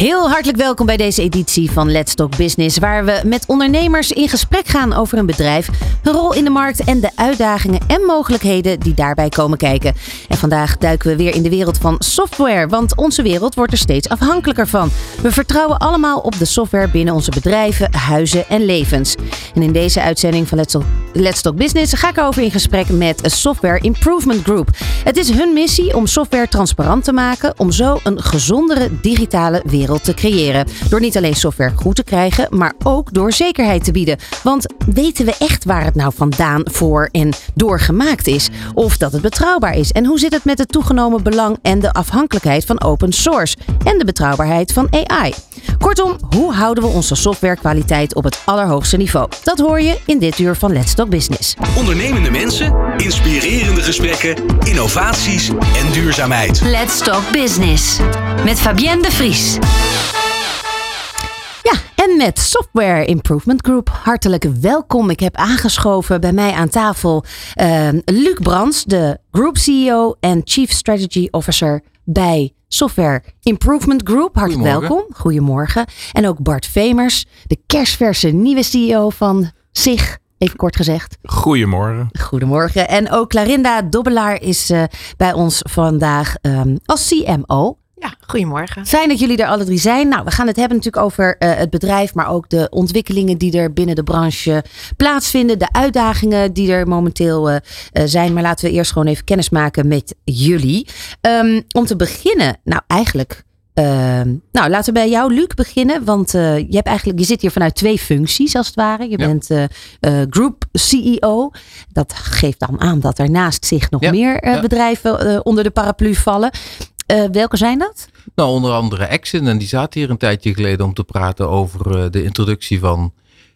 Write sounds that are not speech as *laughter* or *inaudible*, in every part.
Heel hartelijk welkom bij deze editie van Let's Talk Business, waar we met ondernemers in gesprek gaan over een bedrijf, hun rol in de markt en de uitdagingen en mogelijkheden die daarbij komen kijken. En vandaag duiken we weer in de wereld van software, want onze wereld wordt er steeds afhankelijker van. We vertrouwen allemaal op de software binnen onze bedrijven, huizen en levens. En in deze uitzending van Let's Talk, Let's Talk Business ga ik over in gesprek met Software Improvement Group. Het is hun missie om software transparant te maken, om zo een gezondere digitale wereld te creëren. Door niet alleen software goed te krijgen, maar ook door zekerheid te bieden. Want weten we echt waar het nou vandaan voor en door gemaakt is? Of dat het betrouwbaar is? En hoe zit het met het toegenomen belang en de afhankelijkheid van open source? En de betrouwbaarheid van AI? Kortom, hoe houden we onze softwarekwaliteit op het allerhoogste niveau? Dat hoor je in dit uur van Let's Talk Business. Ondernemende mensen, inspirerende gesprekken, innovaties en duurzaamheid. Let's Talk Business met Fabienne de Vries. Ja, en met Software Improvement Group. Hartelijk welkom. Ik heb aangeschoven bij mij aan tafel uh, Luc Brands, de Group CEO en Chief Strategy Officer bij Software Improvement Group. Hartelijk welkom. Goedemorgen. En ook Bart Vemers, de kerstverse nieuwe CEO van SIG. Even kort gezegd. Goedemorgen. Goedemorgen. En ook Clarinda Dobbelaar is uh, bij ons vandaag um, als CMO. Ja, goedemorgen. Fijn dat jullie er alle drie zijn. Nou, we gaan het hebben natuurlijk over uh, het bedrijf, maar ook de ontwikkelingen die er binnen de branche plaatsvinden, de uitdagingen die er momenteel uh, uh, zijn. Maar laten we eerst gewoon even kennis maken met jullie. Um, om te beginnen, nou eigenlijk. nou, laten we bij jou, Luc, beginnen. Want je, hebt eigenlijk, je zit hier vanuit twee functies, als het ware. Je ja. bent Group CEO. Dat geeft dan aan dat er naast zich nog ja. meer ja. bedrijven onder de paraplu vallen. Uh, welke zijn dat? Nou, onder andere Exin. En die zaten hier een tijdje geleden om te praten over uh, de introductie van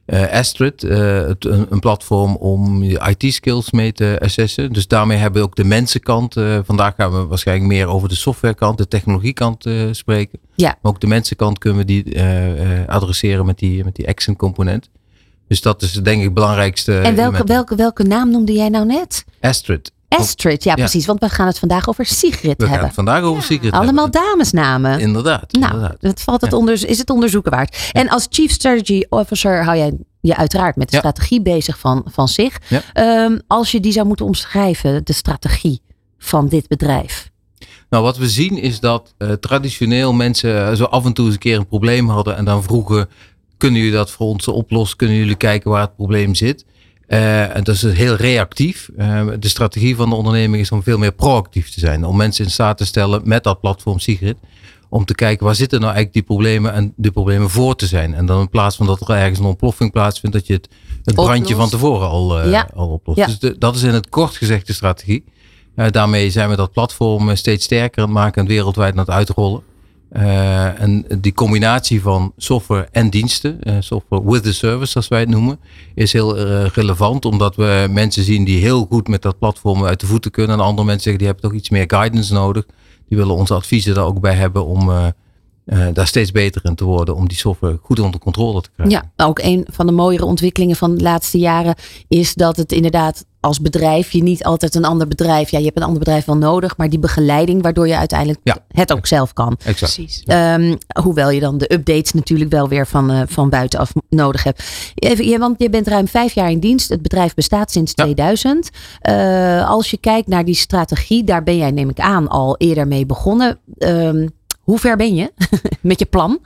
uh, Astrid. Het, een, een, platform om je IT-skills mee te assessen. Dus daarmee hebben we ook de mensenkant. vandaag gaan we waarschijnlijk meer over de softwarekant, de technologiekant spreken. Ja. Maar ook de mensenkant kunnen we die adresseren met die, met die Exin component. Dus dat is denk ik het belangrijkste. En welke, welke, welke naam noemde jij nou net? Astrid. Astrid, ja, precies. Want we gaan het vandaag over Sigrid we hebben. gaan het vandaag over ja. Sigrid Allemaal hebben. damesnamen. Inderdaad. Nou, inderdaad. dat valt het onder, is het onderzoeken waard. En als Chief Strategy Officer hou jij je uiteraard met de strategie bezig van, van zich. Um, als je die zou moeten omschrijven, de strategie van dit bedrijf. Nou, wat we zien is dat uh, traditioneel mensen zo af en toe eens een keer een probleem hadden en dan vroegen, kunnen jullie dat voor ons oplossen? Kunnen jullie kijken waar het probleem zit? Uh, en dat is heel reactief. Uh, de strategie van de onderneming is om veel meer proactief te zijn. Om mensen in staat te stellen met dat platform Sigrid. Om te kijken waar zitten nou eigenlijk die problemen en die problemen voor te zijn. En dan in plaats van dat er ergens een ontploffing plaatsvindt, dat je het, het brandje van tevoren al, uh, ja. al oplost. Ja. Dus de, dat is in het kort gezegd de strategie. daarmee zijn we dat platform steeds sterker aan het maken en wereldwijd aan het uitrollen. Uh, en die combinatie van software en diensten, uh, software with the service zoals wij het noemen, is heel uh, relevant omdat we mensen zien die heel goed met dat platform uit de voeten kunnen. En andere mensen zeggen die hebben toch iets meer guidance nodig. Die willen onze adviezen daar ook bij hebben om daar steeds beter in te worden. Om die software goed onder controle te krijgen. Ja, ook een van de mooiere ontwikkelingen van de laatste jaren is dat het inderdaad als bedrijf je niet altijd een ander bedrijf. Ja, je hebt een ander bedrijf wel nodig, maar die begeleiding waardoor je uiteindelijk ja, het ook zelf kan. Exact. Precies. Um, hoewel je dan de updates natuurlijk wel weer van, uh, van buitenaf nodig hebt. Even, ja, want je bent ruim vijf jaar in dienst. Het bedrijf bestaat sinds ja. 2000. Uh, als je kijkt naar die strategie, daar ben jij neem ik aan al eerder mee begonnen. Um, hoe ver ben je *laughs* met je plan?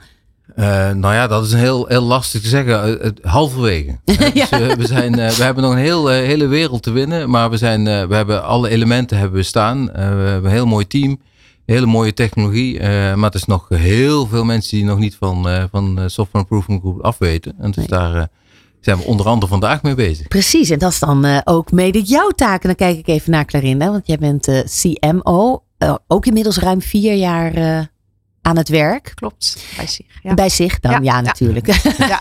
Uh, nou ja, dat is een heel, heel lastig te zeggen. Uh, halverwege. *laughs* Ja. dus, we, zijn, we hebben nog een heel, hele wereld te winnen. Maar we, zijn, we hebben alle elementen hebben we staan. we hebben een heel mooi team. Hele mooie technologie. maar het is nog heel veel mensen die nog niet van, van Software Improvement Group afweten. En dus nee. daar zijn we onder andere vandaag mee bezig. Precies. En dat is dan ook mede jouw taak. En dan kijk ik even naar Clarinda. Want jij bent CMO. ook inmiddels ruim vier jaar aan het werk. Klopt, bij zich. Ja. Bij zich dan, ja, ja natuurlijk. Ja.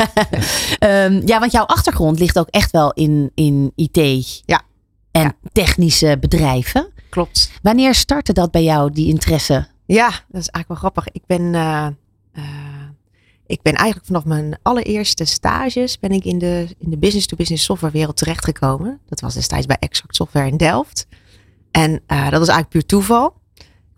um, *laughs* ja, want jouw achtergrond ligt ook echt wel in, in IT ja. en technische bedrijven. Klopt. Wanneer startte dat bij jou, die interesse? Ja, dat is eigenlijk wel grappig. Ik ben, uh, uh, ik ben eigenlijk vanaf mijn allereerste stages ben ik in de, in de business-to-business software wereld terechtgekomen. Dat was destijds bij Exact Software in Delft. En uh, dat was eigenlijk puur toeval.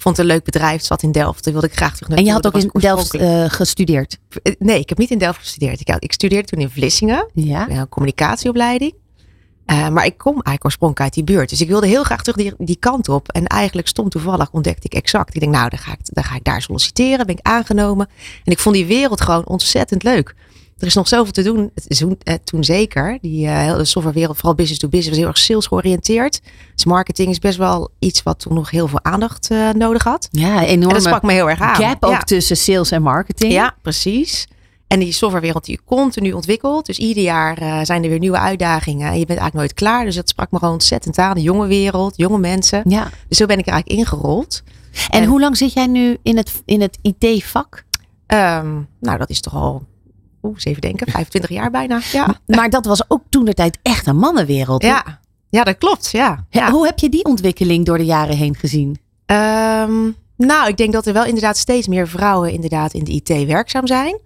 Vond het een leuk bedrijf, zat in Delft. Daar wilde ik graag terug En je had ook in Delft uh, gestudeerd? Nee, ik heb niet in Delft gestudeerd. Ik, ik studeerde toen in Vlissingen, ja. een communicatieopleiding. Uh, maar ik kom eigenlijk oorspronkelijk uit die buurt. Dus ik wilde heel graag terug die, die kant op. En eigenlijk stom toevallig ontdekte ik exact. Ik denk, nou, dan ga ik, dan ga ik daar solliciteren. Ben ik aangenomen. En ik vond die wereld gewoon ontzettend leuk. Er is nog zoveel te doen. Toen, uh, toen zeker. Die uh, hele softwarewereld, vooral business to business, was heel erg sales georiënteerd. Dus marketing is best wel iets wat toen nog heel veel aandacht uh, nodig had. Ja, enorm. En dat sprak me heel erg aan. Gap ook ja. tussen sales en marketing. Ja, precies. En die softwarewereld die continu ontwikkelt. Dus ieder jaar uh, zijn er weer nieuwe uitdagingen. En je bent eigenlijk nooit klaar. Dus dat sprak me gewoon ontzettend aan. De jonge wereld, jonge mensen. Ja. Dus zo ben ik er eigenlijk ingerold. En, en hoe lang zit jij nu in het, in het IT-vak? Um, nou, dat is toch al, oeh, eens even denken, 25 jaar bijna. Ja. Maar dat was ook toen de tijd echt een mannenwereld. Ja, ja dat klopt. Ja. ja. Hoe heb je die ontwikkeling door de jaren heen gezien? Um, nou, ik denk dat er wel inderdaad steeds meer vrouwen inderdaad in de IT werkzaam zijn.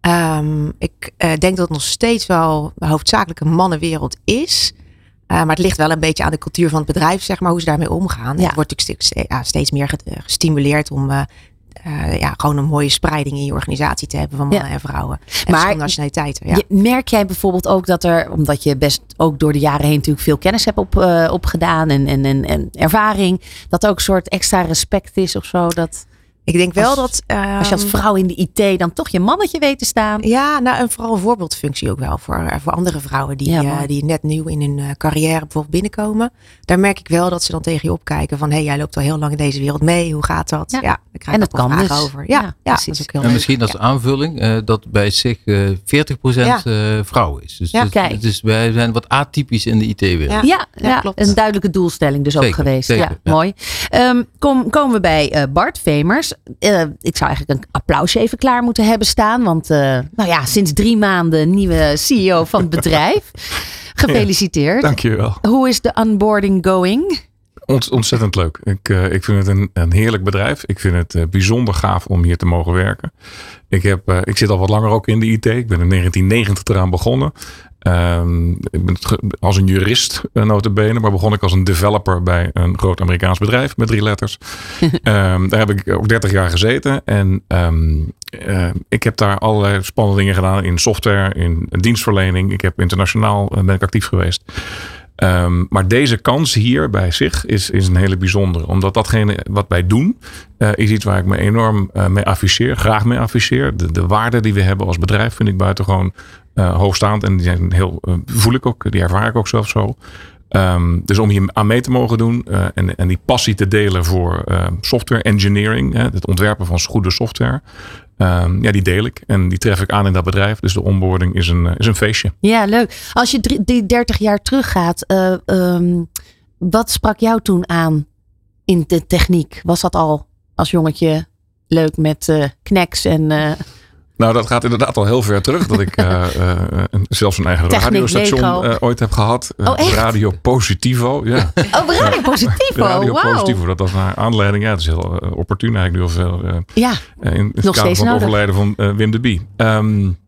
Um, ik uh, denk dat het nog steeds wel hoofdzakelijk een mannenwereld is. Uh, maar het ligt wel een beetje aan de cultuur van het bedrijf, zeg maar, hoe ze daarmee omgaan. Ja. Het wordt natuurlijk steeds, ja, steeds meer gestimuleerd om uh, ja, gewoon een mooie spreiding in je organisatie te hebben van mannen ja. en vrouwen. En maar nationaliteiten. Ja. Merk jij bijvoorbeeld ook dat er, omdat je best ook door de jaren heen natuurlijk veel kennis hebt op, opgedaan en, en, en, en ervaring, dat er ook een soort extra respect is of zo? Dat... Ik denk wel als, dat. Als je als vrouw in de IT dan toch je mannetje weet te staan. Ja, nou, en vooral een voorbeeldfunctie ook wel voor, voor andere vrouwen die, ja, uh, die net nieuw in hun carrière bijvoorbeeld binnenkomen. Daar merk ik wel dat ze dan tegen je opkijken van hé, hey, jij loopt al heel lang in deze wereld mee. Hoe gaat dat? Ja, ja krijg en dat kan dus. over. Ja, ja, ja dat is ook heel En leuk. misschien als aanvulling uh, dat bij zich 40% vrouwen is. Dus ja, het, kijk. het is, wij zijn wat atypisch in de IT-wereld. Ja, ja, klopt. een duidelijke doelstelling dus zeker, ook geweest. Zeker, ja, mooi. Um, kom, komen we bij Bart Vemers ik zou eigenlijk een applausje even klaar moeten hebben staan. Want uh, nou ja, sinds drie maanden nieuwe CEO van het bedrijf. *laughs* Gefeliciteerd. Ja, dankjewel. Hoe is de onboarding going? Ont, ontzettend leuk. Ik, uh, ik vind het een, een heerlijk bedrijf. Ik vind het uh, bijzonder gaaf om hier te mogen werken. Ik, heb, uh, ik zit al wat langer ook in de IT. Ik ben in 1990 eraan begonnen. Um, ik ben als een jurist notabene, maar begon ik als een developer bij een groot Amerikaans bedrijf met drie letters. um, *laughs* daar heb ik ook 30 jaar gezeten en um, uh, ik heb daar allerlei spannende dingen gedaan in software, in dienstverlening. Ik heb internationaal ben ik actief geweest. Um, maar deze kans hier bij zich is, is een hele bijzondere. Omdat datgene wat wij doen, uh, is iets waar ik me enorm uh, mee afficheer. Graag mee afficheer. De, de waarden die we hebben als bedrijf vind ik buitengewoon uh, hoogstaand. En die zijn heel, voel ik ook, die ervaar ik ook zelf zo. Um, dus om hier aan mee te mogen doen uh, en, en die passie te delen voor uh, software engineering, hè, het ontwerpen van goede software, um, ja, die deel ik en die tref ik aan in dat bedrijf. Dus de onboarding is een, is een feestje. Ja, leuk. Als je drie, die 30 jaar teruggaat, uh, wat sprak jou toen aan in de techniek? Was dat al als jongetje leuk met knacks en nou, dat gaat inderdaad al heel ver terug. Dat ik *laughs* uh, uh, zelfs een eigen Techniek, radiostation uh, ooit heb gehad. Oh? Radio Positivo. Ja. *laughs* Oh, Radio Positivo. Radio wow. Positivo. Dat was naar aanleiding. Ja, het is heel opportun eigenlijk nu al veel. ja, in het nog steeds van het overlijden van Wim de Bie. Um,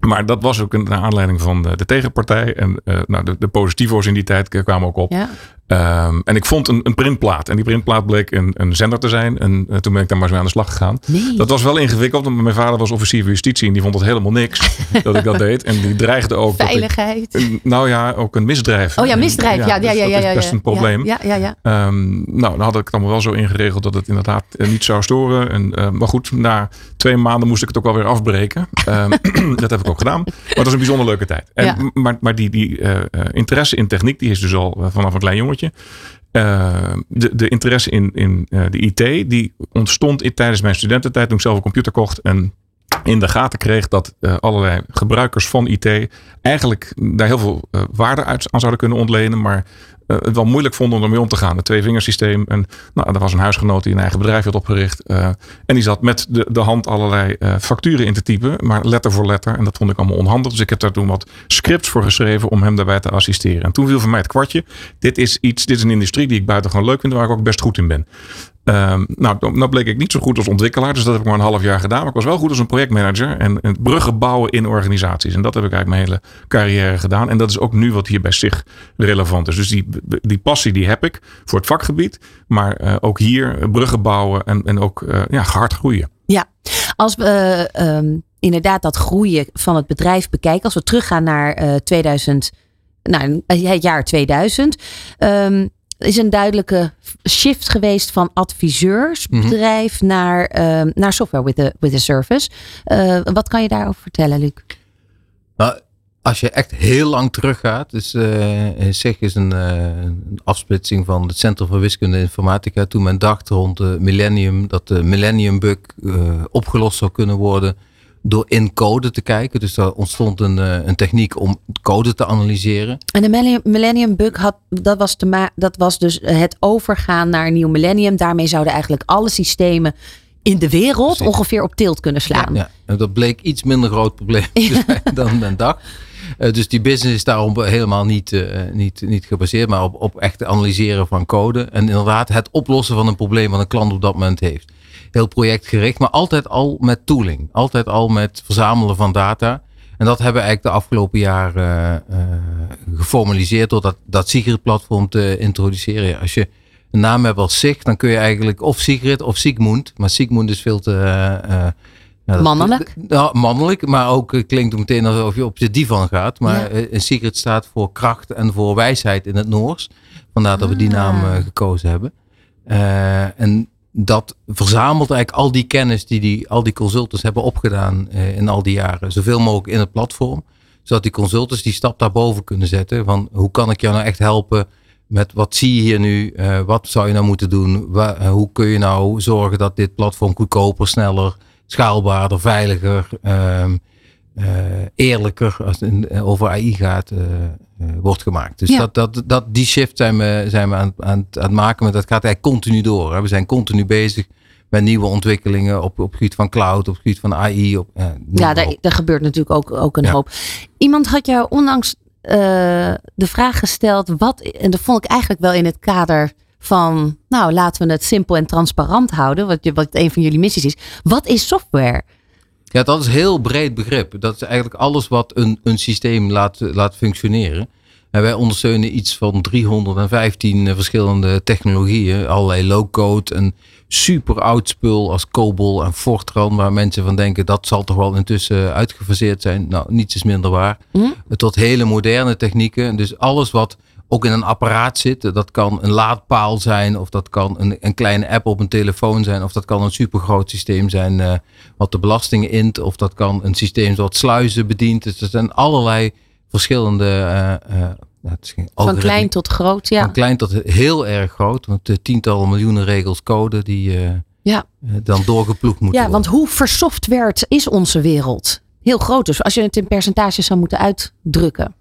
maar dat was ook een, naar aanleiding van de, de tegenpartij. En uh, nou, de, de positivo's in die tijd kwamen ook op. Ja. Um, en ik vond een, een, printplaat. En die printplaat bleek een, een zender te zijn. En uh, toen ben ik daar maar eens mee aan de slag gegaan. Nee. Dat was wel ingewikkeld. Want mijn vader was officier van justitie. En die vond het helemaal niks *laughs* dat ik dat deed. En die dreigde ook. Veiligheid. Dat ik, nou ja, ook een misdrijf. Oh ja, misdrijf. Ja, ja, ja. dus ja, dat ja, is best een probleem. Ja, ja, ja. Um, nou, dan had ik het allemaal wel zo ingeregeld dat het inderdaad uh, niet zou storen. En, uh, maar goed, na twee maanden moest ik het ook alweer afbreken. Um, *clears throat* dat heb ik ook gedaan. Maar het was een bijzonder leuke tijd. En, Ja. Maar, maar die, die uh, interesse in techniek, die is dus al vanaf een klein jongetje. Uh, de, de interesse in, in uh, de IT, die ontstond in, tijdens mijn studententijd toen ik zelf een computer kocht en in de gaten kreeg dat uh, allerlei gebruikers van IT eigenlijk daar heel veel waarde uit, aan zouden kunnen ontlenen, maar het wel moeilijk vonden om ermee om te gaan. Het twee-vingersysteem. En nou, er was een huisgenoot die een eigen bedrijf had opgericht. Uh, en die zat met de, de hand allerlei uh, facturen in te typen, maar letter voor letter. En dat vond ik allemaal onhandig. Dus ik heb daar toen wat scripts voor geschreven om hem daarbij te assisteren. En toen viel voor mij het kwartje. Dit is iets, dit is een industrie die ik buitengewoon leuk vind, waar ik ook best goed in ben. Ehm, nou, nou bleek ik niet zo goed als ontwikkelaar. Dus dat heb ik maar een half jaar gedaan. Maar ik was wel goed als een projectmanager. En, en bruggen bouwen in organisaties. En dat heb ik eigenlijk mijn hele carrière gedaan. En dat is ook nu wat hier bij zich relevant is. Dus die, die passie die heb ik voor het vakgebied. Maar eh, ook hier bruggen bouwen en, en ook eh, ja, hard groeien. Ja, als we eh, ehm, inderdaad dat groeien van het bedrijf bekijken, als we teruggaan naar eh 2000, nou, het jaar 2000, ehm, is een duidelijke shift geweest van adviseursbedrijf naar, ehm, naar software with a, with a service. Eh, wat kan je daarover vertellen, Luc? Nou, als je echt heel lang teruggaat, dus eh SIG is een, eh, een afsplitsing van het Centrum voor Wiskunde en Informatica. Toen men dacht rond de millennium dat de millennium bug eh, opgelost zou kunnen worden door in code te kijken. Dus daar ontstond een, eh, een techniek om code te analyseren. En de millennium, millennium bug had, dat was, te dat was dus het overgaan naar een nieuw millennium. Daarmee zouden eigenlijk alle systemen in de wereld Precies. ongeveer op tilt kunnen slaan. Ja, en dat bleek iets minder groot probleem *laughs* dan men dacht. Eh, dus die business is daarom helemaal niet, eh, niet, niet gebaseerd, maar op, op echt analyseren van code. En inderdaad het oplossen van een probleem wat een klant op dat moment heeft. Heel projectgericht, maar altijd al met tooling. Altijd al met verzamelen van data. En dat hebben we eigenlijk de afgelopen jaren eh, eh, geformaliseerd door dat, dat Sigrid-platform te introduceren. Als je een naam hebt als SIG, dan kun je eigenlijk of Sigrid of Sigmund. Maar Sigmund is veel te... dat- Mannelijk? Ja, mannelijk, maar ook klinkt het meteen alsof je op de divan gaat. Maar Ja. een Sigrid staat voor kracht en voor wijsheid in het Noors. Vandaar dat we die Ah. naam gekozen hebben. En dat verzamelt eigenlijk al die kennis die, die al die consultants hebben opgedaan eh, in al die jaren. Zoveel mogelijk in het platform. Zodat die consultants die stap daarboven kunnen zetten. Van hoe kan ik jou nou echt helpen met wat zie je hier nu? Eh, wat zou je nou moeten doen? Eh, hoe kun je nou zorgen dat dit platform goedkoper, sneller, schaalbaarder, veiliger, ehm, eh, eerlijker als het over AI gaat, wordt gemaakt. Dus Ja. dat, dat, dat, die shift zijn we, zijn we aan, aan, het- aan het maken. Maar dat gaat eigenlijk continu door. Hè. We zijn continu bezig met nieuwe ontwikkelingen op, op het gebied van cloud, op het gebied van AI. Op, eh, Ja, daar, daar gebeurt natuurlijk ook, ook een Ja. hoop. Iemand had jou onlangs eh, de vraag gesteld, wat, en dat vond ik eigenlijk wel in het kader van, nou laten we het simpel en transparant houden, wat, wat een van jullie missies is. Wat is software? Ja, dat is een heel breed begrip. Dat is eigenlijk alles wat een, een systeem laat, laat functioneren. En wij ondersteunen iets van 315 verschillende technologieën. Allerlei low-code en super oud spul als COBOL en Fortran. Waar mensen van denken dat zal toch wel intussen uitgefaseerd zijn. Nou, niets is minder waar. Hm? Tot hele moderne technieken. Dus alles wat ook in een apparaat zit. Dat kan een laadpaal zijn. Of dat kan een, een kleine app op een telefoon zijn. Of dat kan een supergroot systeem zijn eh, wat de belastingen int. Of dat kan een systeem wat sluizen bedient. Dus er zijn allerlei verschillende... eh, eh, het Van klein tot groot, ja. Van klein tot heel erg groot. Want de tientallen miljoenen regels code die Ja. dan doorgeploegd moeten Ja, want worden. hoe versoftwared is onze wereld? Heel groot dus, als je het in percentages zou moeten uitdrukken.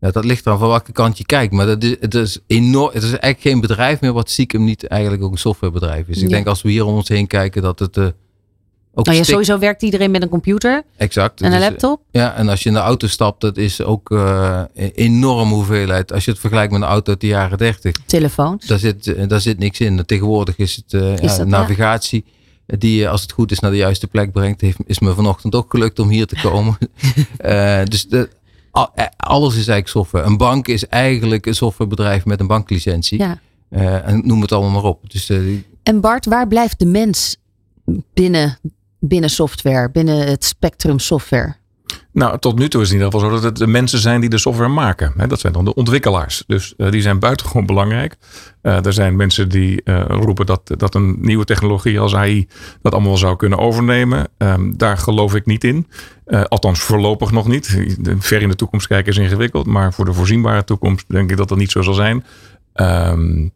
Ja, dat ligt eraan van welke kant je kijkt. Maar dat is, het, is enorm, het is eigenlijk geen bedrijf meer wat stiekem niet eigenlijk ook een softwarebedrijf is. Ik Ja. denk als we hier om ons heen kijken dat het... eh ook Nou ja, stik- sowieso werkt iedereen met een computer Exact. en een Dus, eh, laptop. Ja, en als je in de auto stapt, dat is ook eh, een enorme hoeveelheid. Als je het vergelijkt met een auto uit de jaren 30, Telefoons. daar zit, daar zit niks in. Tegenwoordig is het Is ja, dat, ja? navigatie die je als het goed is naar de juiste plek brengt. Heeft, is me vanochtend ook gelukt om hier te komen. *laughs* Dus de, alles is eigenlijk software. Een bank is eigenlijk een softwarebedrijf met een banklicentie. Ja. Eh, en noem het allemaal maar op. Dus eh, En Bart, waar blijft de mens binnen, binnen software, binnen het spectrum software? Nou, tot nu toe is het in ieder geval zo dat het de mensen zijn die de software maken. Dat zijn dan de ontwikkelaars. Dus eh, die zijn buitengewoon belangrijk. Eh, er zijn mensen die eh, roepen dat, dat een nieuwe technologie als AI dat allemaal zou kunnen overnemen. Ehm, daar geloof ik niet in. Althans, voorlopig nog niet. Ver in de toekomst kijken is ingewikkeld. Maar voor de voorzienbare toekomst denk ik dat dat niet zo zal zijn. Ehm,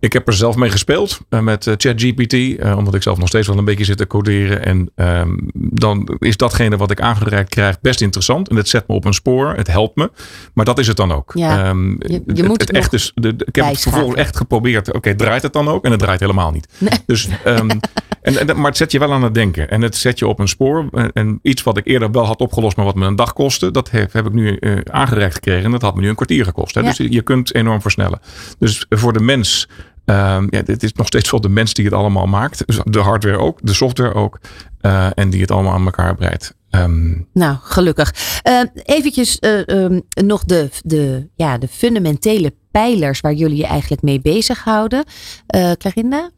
ik heb er zelf mee gespeeld eh, met eh, ChatGPT, eh, omdat ik zelf nog steeds wel een beetje zit te coderen. En ehm, dan is datgene wat ik aangereikt krijg best interessant. En het zet me op een spoor, het helpt me. Maar dat is het dan ook. Ja, Ehm, je het, moet het echt de, de- ik heb het vervolgens echt geprobeerd. Oké, draait het dan ook? En het draait helemaal niet. Nee. Dus, *laughs* en, en, maar het zet je wel aan het denken. En het zet je op een spoor. En, en iets wat ik eerder wel had opgelost, maar wat me een dag kostte, dat heb, heb ik nu aangereikt gekregen. En dat had me nu een kwartier gekost. Hè? Ja. Dus je kunt enorm versnellen. Dus voor de mens Ehm, ja, dit is nog steeds wel de mens die het allemaal maakt. Dus de hardware ook, de software ook. eh, en die het allemaal aan elkaar breidt. Ehm, Nou, gelukkig. Uh, eventjes eh, ehm, nog de, de, ja, de fundamentele pijlers waar jullie je eigenlijk mee bezighouden. Eh Clarinda,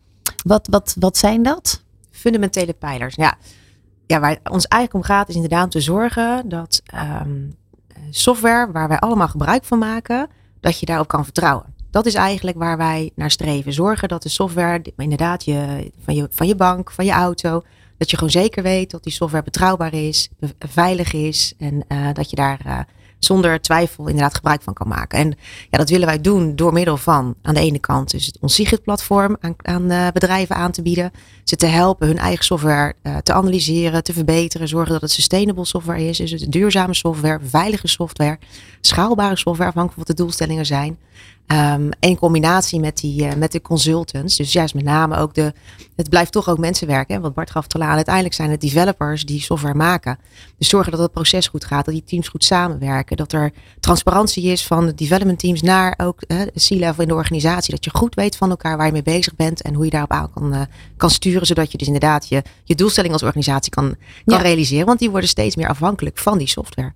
wat, wat, wat zijn dat? fundamentele pijlers. Ja, ja waar het ons eigenlijk om gaat is inderdaad om te zorgen dat ehm, software waar wij allemaal gebruik van maken, dat je daarop kan vertrouwen. Dat is eigenlijk waar wij naar streven. Zorgen dat de software, inderdaad, je, van, je, van je bank, van je auto, dat je gewoon zeker weet dat die software betrouwbaar is, veilig is en eh, dat je daar eh, zonder twijfel inderdaad gebruik van kan maken. En ja, dat willen wij doen door middel van aan de ene kant dus het ons Sigrid platform aan, aan eh, bedrijven aan te bieden, ze te helpen hun eigen software te analyseren, te verbeteren, zorgen dat het sustainable software is, dus duurzame software, veilige software, schaalbare software afhankelijk van wat de doelstellingen zijn. En in combinatie met, die, eh, met de consultants, dus juist met name ook de, het blijft toch ook mensen werken, hè, wat Bart gaf te aan. Uiteindelijk zijn het developers die software maken. Dus zorgen dat het proces goed gaat, dat die teams goed samenwerken, dat er transparantie is van de development teams naar ook de C-level in de organisatie, dat je goed weet van elkaar waar je mee bezig bent en hoe je daarop aan kan, eh, kan sturen, zodat je dus inderdaad je, je doelstelling als organisatie kan, kan Ja. realiseren, want die worden steeds meer afhankelijk van die software.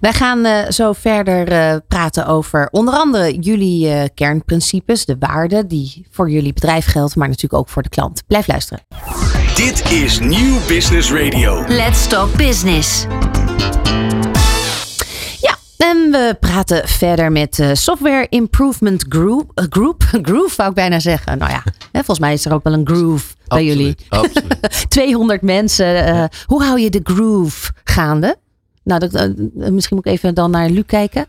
Wij gaan eh, zo verder eh, praten over onder andere jullie eh, kernprincipes, de waarden die voor jullie bedrijf geldt, maar natuurlijk ook voor de klant. Blijf luisteren. Dit is Nieuw Business Radio. Let's Talk Business. Ja, en we praten verder met eh, Software Improvement Group. group. *laughs* Groove wou ik bijna zeggen. Nou ja, hè, volgens mij is er ook wel een groove bij jullie. Absoluut, *laughs* absoluut. 200 mensen. eh, hoe hou je de groove gaande? Nou, dat, eh, misschien moet ik even dan naar Luc kijken.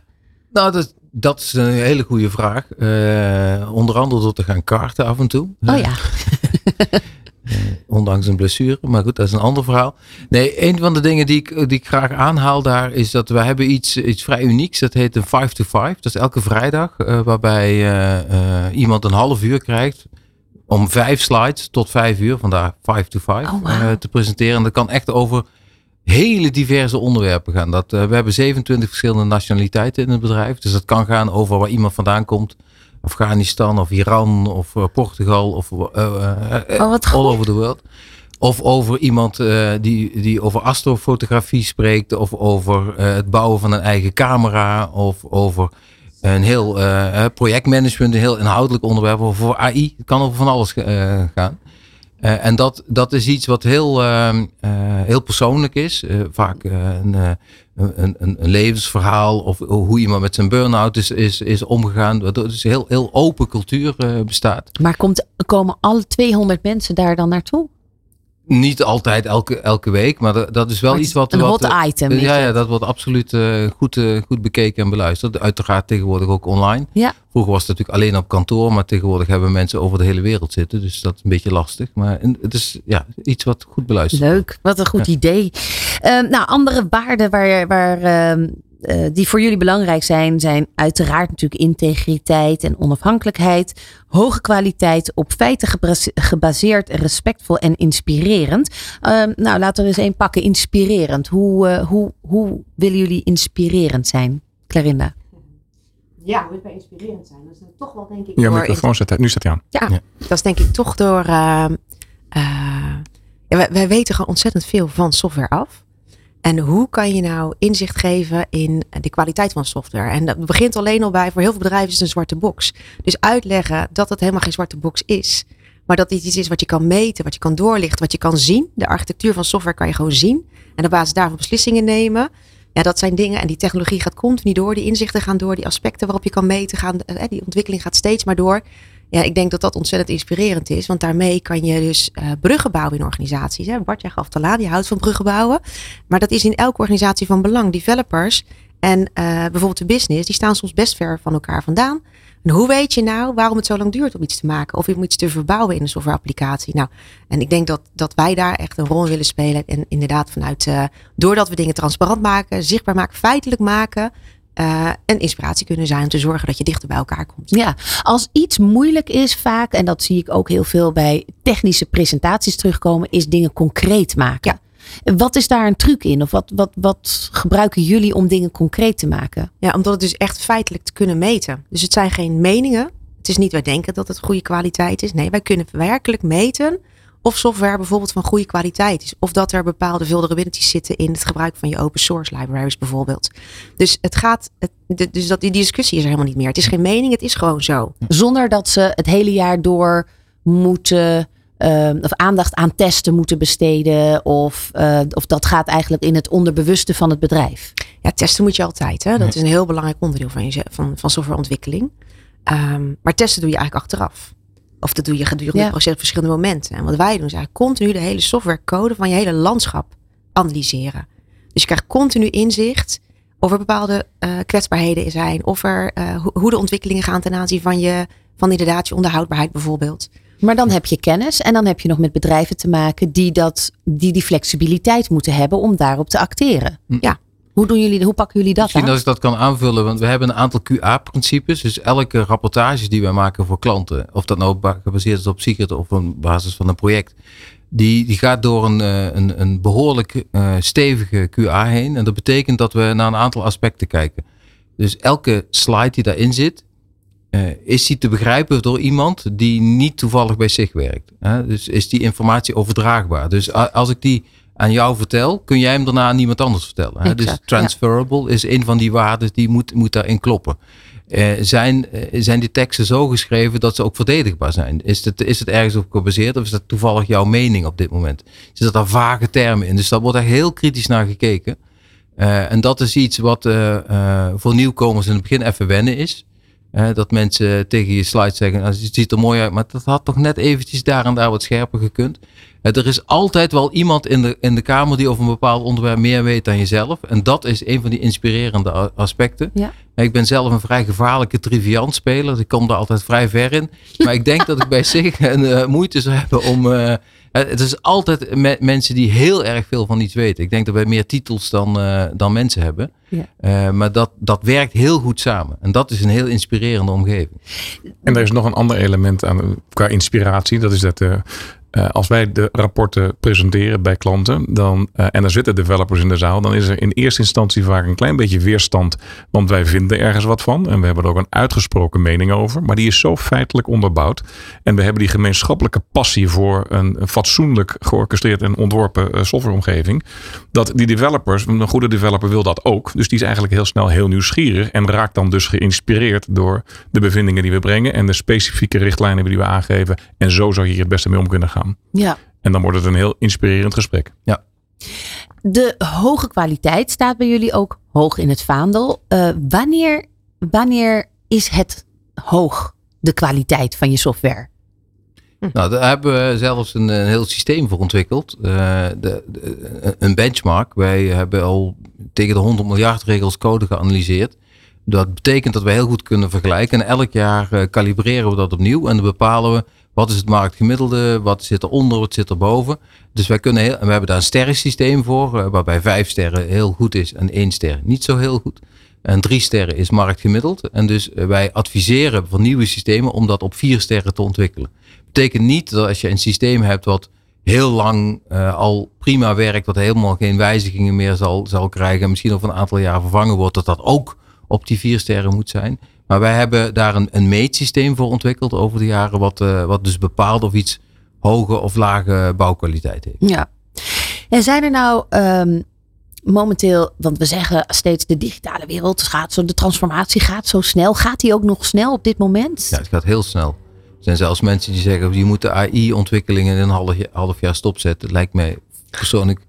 Nou, dat, dat is een hele goede vraag. Eh, onder andere door te gaan karten af en toe. Oh ja. Ondanks een blessure. Maar goed, dat is een ander verhaal. Nee, een van de dingen die ik, die ik graag aanhaal daar is dat we hebben iets, iets vrij unieks. Dat heet een 5 to 5. Dat is elke vrijdag. eh, waarbij eh, eh, iemand een half uur krijgt om vijf slides tot vijf uur. Vandaar 5 to 5 Oh, wauw. eh, te presenteren. En dat kan echt over hele diverse onderwerpen gaan. Dat, eh, we hebben 27 verschillende nationaliteiten in het bedrijf. Dus dat kan gaan over waar iemand vandaan komt. Afghanistan of Iran of eh, Portugal of eh, Oh, all goed. over the world. Of over iemand die, die over astrofotografie spreekt. Of over het bouwen van een eigen camera. Of over een heel projectmanagement, een heel inhoudelijk onderwerp. Of voor AI. Het kan over van alles gaan. Eh, en dat, dat is iets wat heel, ehm, eh, heel persoonlijk is. Eh, vaak een, een, een, levensverhaal of hoe iemand met zijn burn-out is, is, is omgegaan. Waardoor dus een heel, heel open cultuur bestaat. Maar komt, komen alle 200 mensen daar dan naartoe? Niet altijd elke, elke week, maar dat, dat is wel iets wat... een wat, hot item, Ja, ja, dat wordt absoluut eh, goed, eh, goed bekeken en beluisterd. Uiteraard tegenwoordig ook online. Ja. Vroeger was het natuurlijk alleen op kantoor, maar tegenwoordig hebben mensen over de hele wereld zitten. Dus dat is een beetje lastig. Maar het is ja, iets wat goed beluisterd wordt. Leuk, wat een goed idee. Ehm, nou, andere waarden waar, waar, ehm, eh, die voor jullie belangrijk zijn, zijn uiteraard natuurlijk integriteit en onafhankelijkheid. Hoge kwaliteit, op feiten gebaseerd, respectvol en inspirerend. Ehm, nou, laten we er eens één pakken. Inspirerend. Hoe, eh, hoe, hoe willen jullie inspirerend zijn, Clarinda? Ja, moet bij inspirerend zijn. Dat is toch wel denk ik ja, door microfoon staat uit. Nu staat hij aan. Ja, Ja. dat is denk ik toch door. eh, eh, ja, wij, wij weten gewoon ontzettend veel van software af. En hoe kan je nou inzicht geven in de kwaliteit van software? En dat begint alleen al bij, voor heel veel bedrijven is het een zwarte box. Dus uitleggen dat het helemaal geen zwarte box is. Maar dat dit iets is wat je kan meten, wat je kan doorlichten, wat je kan zien. De architectuur van software kan je gewoon zien. En op basis daarvan beslissingen nemen. Ja, dat zijn dingen. En die technologie gaat continu door. Die inzichten gaan door. Die aspecten waarop je kan meten gaan. eh, Die ontwikkeling gaat steeds maar door. Ja, ik denk dat dat ontzettend inspirerend is. Want daarmee kan je dus eh, bruggen bouwen in organisaties. Hè. Bart, jij gaf het al aan, je houdt van bruggen bouwen. Maar dat is in elke organisatie van belang. Developers en eh, bijvoorbeeld de business, die staan soms best ver van elkaar vandaan. En hoe weet je nou waarom het zo lang duurt om iets te maken? Of om iets te verbouwen in een softwareapplicatie? Nou, en ik denk dat, dat wij daar echt een rol willen spelen. En inderdaad vanuit, eh, doordat we dingen transparant maken, zichtbaar maken, feitelijk maken... eh een inspiratie kunnen zijn om te zorgen dat je dichter bij elkaar komt. Ja, als iets moeilijk is vaak, en dat zie ik ook heel veel bij technische presentaties terugkomen, is dingen concreet maken. Wat is daar een truc in? Of wat, wat, wat gebruiken jullie om dingen concreet te maken? Ja, omdat het dus echt feitelijk te kunnen meten. Dus het zijn geen meningen. Het is niet wij denken dat het goede kwaliteit is. Nee, wij kunnen werkelijk meten of software bijvoorbeeld van goede kwaliteit is. Of dat er bepaalde vulnerabilities zitten in het gebruik van je open source libraries bijvoorbeeld. Dus het gaat, het, dus dat, die discussie is er helemaal niet meer. Het is geen mening, het is gewoon zo. Zonder dat ze het hele jaar door moeten Ehm, of aandacht aan testen moeten besteden. Of, uh, of dat gaat eigenlijk in het onderbewuste van het bedrijf. Ja, testen moet je altijd. Hè? Dat is een heel belangrijk onderdeel van, je, van, van softwareontwikkeling. Um, maar testen doe je eigenlijk achteraf. Of dat doe je gedurende het proces op verschillende momenten. En wat wij doen is eigenlijk continu de hele softwarecode van je hele landschap analyseren. Dus je krijgt continu inzicht of er bepaalde uh, kwetsbaarheden zijn. Of er, uh, hoe de ontwikkelingen gaan ten aanzien van je, van inderdaad je onderhoudbaarheid bijvoorbeeld. Maar dan heb je kennis en dan heb je nog met bedrijven te maken die, dat, die die flexibiliteit moeten hebben om daarop te acteren. Hm. Ja. Hoe, doen jullie, hoe pakken jullie dat Misschien aan? als ik dat kan aanvullen, want we hebben een aantal QA-principes. Dus elke rapportage die wij maken voor klanten, of dat nou gebaseerd is op Secret of op basis van een project, die, die gaat door een, eh, een, een behoorlijk uh, stevige QA heen. En dat betekent dat we naar een aantal aspecten kijken. Dus elke slide die daarin zit, uh, is die te begrijpen door iemand die niet toevallig bij zich werkt? Hè? Dus is die informatie overdraagbaar? Dus als ik die aan jou vertel, kun jij hem daarna aan niemand anders vertellen. Hè? dus transferable ja. is een van die waarden die moet, moet daarin kloppen. Uh, zijn, uh, zijn die teksten zo geschreven dat ze ook verdedigbaar zijn? Is het, is het ergens op gebaseerd of is dat toevallig jouw mening op dit moment? Zit daar vage termen in? Dus daar wordt er heel kritisch naar gekeken. Uh, en dat is iets wat voor nieuwkomers in het begin even wennen is dat mensen tegen je slide zeggen, nou, het ziet er mooi uit, maar dat had toch net eventjes daar en daar wat scherper gekund. Er is altijd wel iemand in de, in de kamer die over een bepaald onderwerp meer weet dan jezelf. En dat is een van die inspirerende aspecten. Ja. Ik ben zelf een vrij gevaarlijke triviant speler. Dus ik kom daar altijd vrij ver in. Maar ik denk dat ik bij *laughs* zich een uh, moeite zou hebben om... Uh, het is altijd met mensen die heel erg veel van iets weten. Ik denk dat wij meer titels dan, uh, dan mensen hebben. Ja. Uh, maar dat, dat werkt heel goed samen. En dat is een heel inspirerende omgeving. En er is nog een ander element aan, qua inspiratie. Dat is dat uh, uh, als wij de rapporten presenteren bij klanten, dan, uh, en er zitten developers in de zaal, dan is er in eerste instantie vaak een klein beetje weerstand. Want wij vinden ergens wat van en we hebben er ook een uitgesproken mening over. Maar die is zo feitelijk onderbouwd. En we hebben die gemeenschappelijke passie voor een, fatsoenlijk georchestreerd en ontworpen uh, softwareomgeving. Dat die developers, een goede developer wil dat ook. Dus die is eigenlijk heel snel heel nieuwsgierig en raakt dan dus geïnspireerd door de bevindingen die we brengen en de specifieke richtlijnen die we aangeven. En zo zou je hier het beste mee om kunnen gaan. Ja. En dan wordt het een heel inspirerend gesprek. Ja. De hoge kwaliteit staat bij jullie ook hoog in het vaandel. Uh, wanneer, wanneer is het hoog, de kwaliteit van je software? Hm. Nou, daar hebben we zelfs een, een heel systeem voor ontwikkeld. Uh, de, de, een benchmark. Wij hebben al tegen de 100 miljard regels code geanalyseerd. Dat betekent dat we heel goed kunnen vergelijken. En elk jaar uh, kalibreren we dat opnieuw. En dan bepalen we wat is het marktgemiddelde? Wat zit er onder? Wat zit er boven? Dus wij kunnen heel, we hebben daar een sterrensysteem voor, uh, waarbij vijf sterren heel goed is en één ster niet zo heel goed. En drie sterren is marktgemiddeld. En dus uh, wij adviseren van nieuwe systemen om dat op vier sterren te ontwikkelen. Betekent niet dat als je een systeem hebt wat heel lang uh, al prima werkt, wat helemaal geen wijzigingen meer zal, zal krijgen, en misschien over een aantal jaar vervangen wordt, dat dat ook op die vier sterren moet zijn. Maar wij hebben daar een, een meetsysteem voor ontwikkeld over de jaren, wat, uh, wat dus bepaalt of iets hoge of lage bouwkwaliteit heeft. Ja. En zijn er nou um, momenteel, want we zeggen steeds de digitale wereld gaat zo, de transformatie gaat zo snel. Gaat die ook nog snel op dit moment? Ja, het gaat heel snel. Er zijn zelfs mensen die zeggen, je moet de AI-ontwikkelingen in een half, half jaar stopzetten. Lijkt mij persoonlijk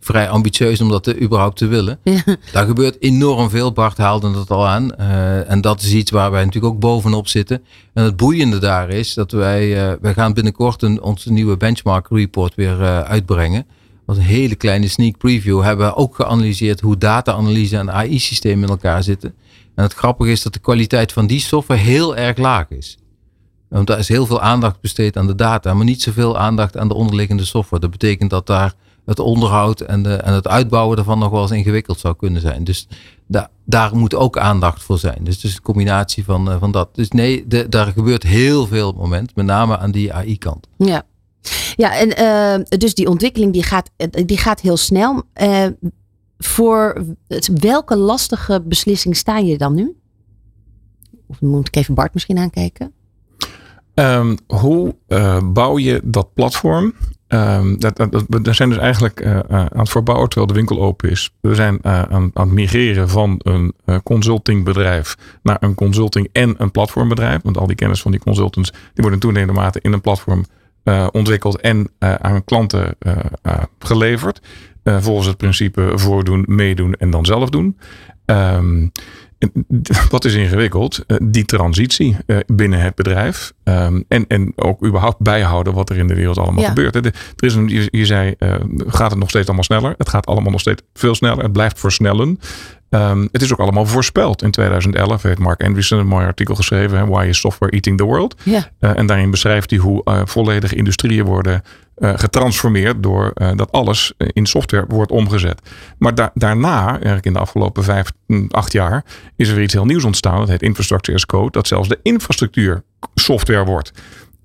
vrij ambitieus om dat te, überhaupt te willen. Ja. Daar gebeurt enorm veel. Bart haalde het al aan. Uh, en dat is iets waar wij natuurlijk ook bovenop zitten. En het boeiende daar is dat wij, uh, wij gaan binnenkort een, onze nieuwe benchmark report weer uh, uitbrengen. Wat een hele kleine sneak preview. Hebben we ook geanalyseerd hoe data-analyse en AI-systemen in elkaar zitten. En het grappige is dat de kwaliteit van die software heel erg laag is. Want daar is heel veel aandacht besteed aan de data, maar niet zoveel aandacht aan de onderliggende software. Dat betekent dat daar het onderhoud en, de, en het uitbouwen ervan nog wel eens ingewikkeld zou kunnen zijn. Dus da, daar moet ook aandacht voor zijn. Dus het is een combinatie van, uh, van dat. Dus nee, de, daar gebeurt heel veel op het moment, met name aan die AI-kant. Ja. Ja, en uh, dus die ontwikkeling die gaat, die gaat heel snel. Uh, voor welke lastige beslissing sta je dan nu? Of moet ik even Bart misschien aankijken? Ehm, hoe uh, bouw je dat platform? Um, dat, dat, we zijn dus eigenlijk uh, aan het verbouwen terwijl de winkel open is. We zijn uh, aan, aan, het migreren van een consultingbedrijf naar een consulting en een platformbedrijf. Want al die kennis van die consultants die worden in toenemende mate in een platform ontwikkeld en aan klanten geleverd. volgens het principe voordoen, meedoen en dan zelf doen. Um, wat is ingewikkeld? Eh, die transitie eh, binnen het bedrijf. Ehm, en, en ook überhaupt bijhouden wat er in de wereld allemaal gebeurt. Er is een, je, zei, uh, gaat het nog steeds allemaal sneller? Het gaat allemaal nog steeds veel sneller. Het blijft versnellen. Um, het is ook allemaal voorspeld. In 2011 heeft Mark Andreessen een mooi artikel geschreven. Why is software eating the world? Ja. Uh, en daarin beschrijft hij hoe uh, volledige industrieën worden getransformeerd door dat alles in software wordt omgezet. Maar da daarna, eigenlijk in de afgelopen vijf, hm, acht jaar, is er weer iets heel nieuws ontstaan. Dat heet infrastructure as code. Dat zelfs de infrastructuur software wordt.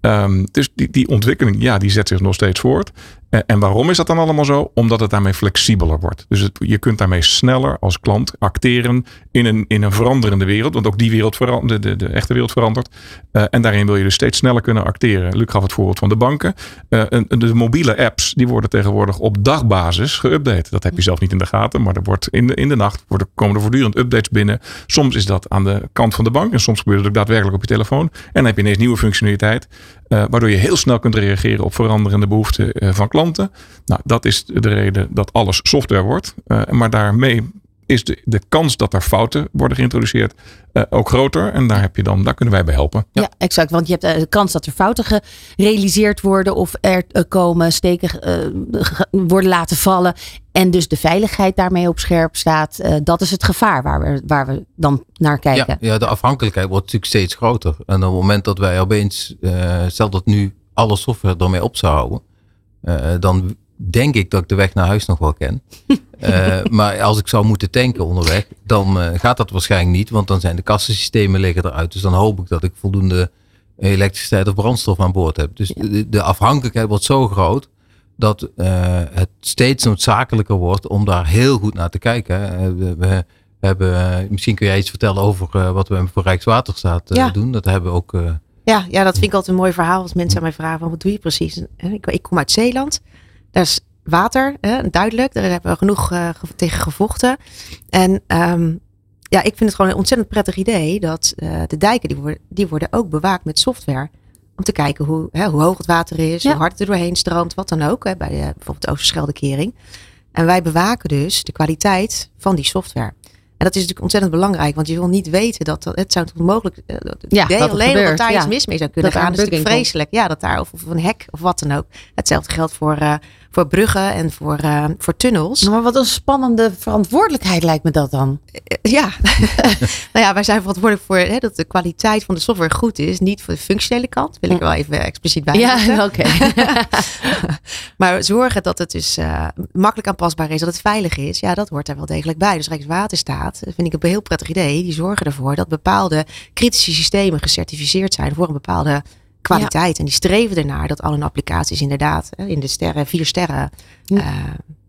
Um, dus die, die ontwikkeling, ja, die zet zich nog steeds voort. En waarom is dat dan allemaal zo? Omdat het daarmee flexibeler wordt. Dus je kunt daarmee sneller als klant acteren in een, in een veranderende wereld. Want ook die wereld verandert, de, de, echte wereld verandert. Uh, en daarin wil je dus steeds sneller kunnen acteren. Luc gaf het voorbeeld van de banken. Uh, de mobiele apps, die worden tegenwoordig op dagbasis geüpdate. Dat heb je zelf niet in de gaten, maar er wordt in de, in de nacht worden, komen er voortdurend updates binnen. Soms is dat aan de kant van de bank en soms gebeurt het ook daadwerkelijk op je telefoon. En dan heb je ineens nieuwe functionaliteit. Uh, waardoor je heel snel kunt reageren op veranderende behoeften van klanten. Nou, dat is de reden dat alles software wordt. Uh, maar daarmee is de, de kans dat er fouten worden geïntroduceerd ook groter. En daar, heb je dan, daar kunnen wij bij helpen. Ja, ja exact. Want je hebt de kans dat er fouten gerealiseerd worden of er komen, steken worden laten vallen. En dus de veiligheid daarmee op scherp staat. dat is het gevaar waar we, waar we dan naar kijken. Ja, ja, de afhankelijkheid wordt natuurlijk steeds groter. En op het moment dat wij opeens, uh, stel dat nu alle software ermee op zou houden, uh, dan denk ik dat ik de weg naar huis nog wel ken. uh, *laughs* maar als ik zou moeten tanken onderweg, dan gaat dat waarschijnlijk niet, want dan zijn de kassensystemen liggen eruit. Dus dan hoop ik dat ik voldoende elektriciteit of brandstof aan boord heb. Dus de, de afhankelijkheid wordt zo groot dat het steeds noodzakelijker wordt om daar heel goed naar te kijken. we, we hebben, misschien kun jij iets vertellen over wat we voor Rijkswaterstaat ja. doen. Dat hebben we ook. Ja, ja, dat vind ik altijd een mooi verhaal als mensen aan mij vragen: van, wat doe je precies? Ik, ik kom uit Zeeland. Daar is water, hè, duidelijk. Daar hebben we genoeg uh, tegen gevochten. En um, ja, ik vind het gewoon een ontzettend prettig idee dat uh, de dijken die worden, die worden ook bewaakt met software. Om te kijken hoe, hè, hoe hoog het water is, ja. hoe hard het er doorheen stroomt, wat dan ook. Hè, bij bijvoorbeeld de Oosterscheldekering. En wij bewaken dus de kwaliteit van die software. En dat is natuurlijk ontzettend belangrijk, want je wil niet weten dat, dat het zou toch mogelijk uh, ja, idee dat alleen dat daar ja. iets mis mee zou kunnen dat gaan. Dat is natuurlijk vreselijk. Ja, dat daar of, of, een hek of wat dan ook. Hetzelfde geldt voor, uh, voor bruggen en voor, uh, voor tunnels. Maar wat een spannende verantwoordelijkheid lijkt me dat dan. Ja, *laughs* nou ja, wij zijn verantwoordelijk voor hè, dat de kwaliteit van de software goed is. Niet voor de functionele kant, wil ik wel even expliciet bij. Ja, oké. Okay. *laughs* maar zorgen dat het dus makkelijk aanpasbaar is, dat het veilig is. Ja, dat hoort er wel degelijk bij. Dus Rijkswaterstaat vind ik een heel prettig idee. Die zorgen ervoor dat bepaalde kritische systemen gecertificeerd zijn voor een bepaalde kwaliteit. Ja. En die streven ernaar dat al hun applicaties inderdaad in de sterren, vier sterren uh,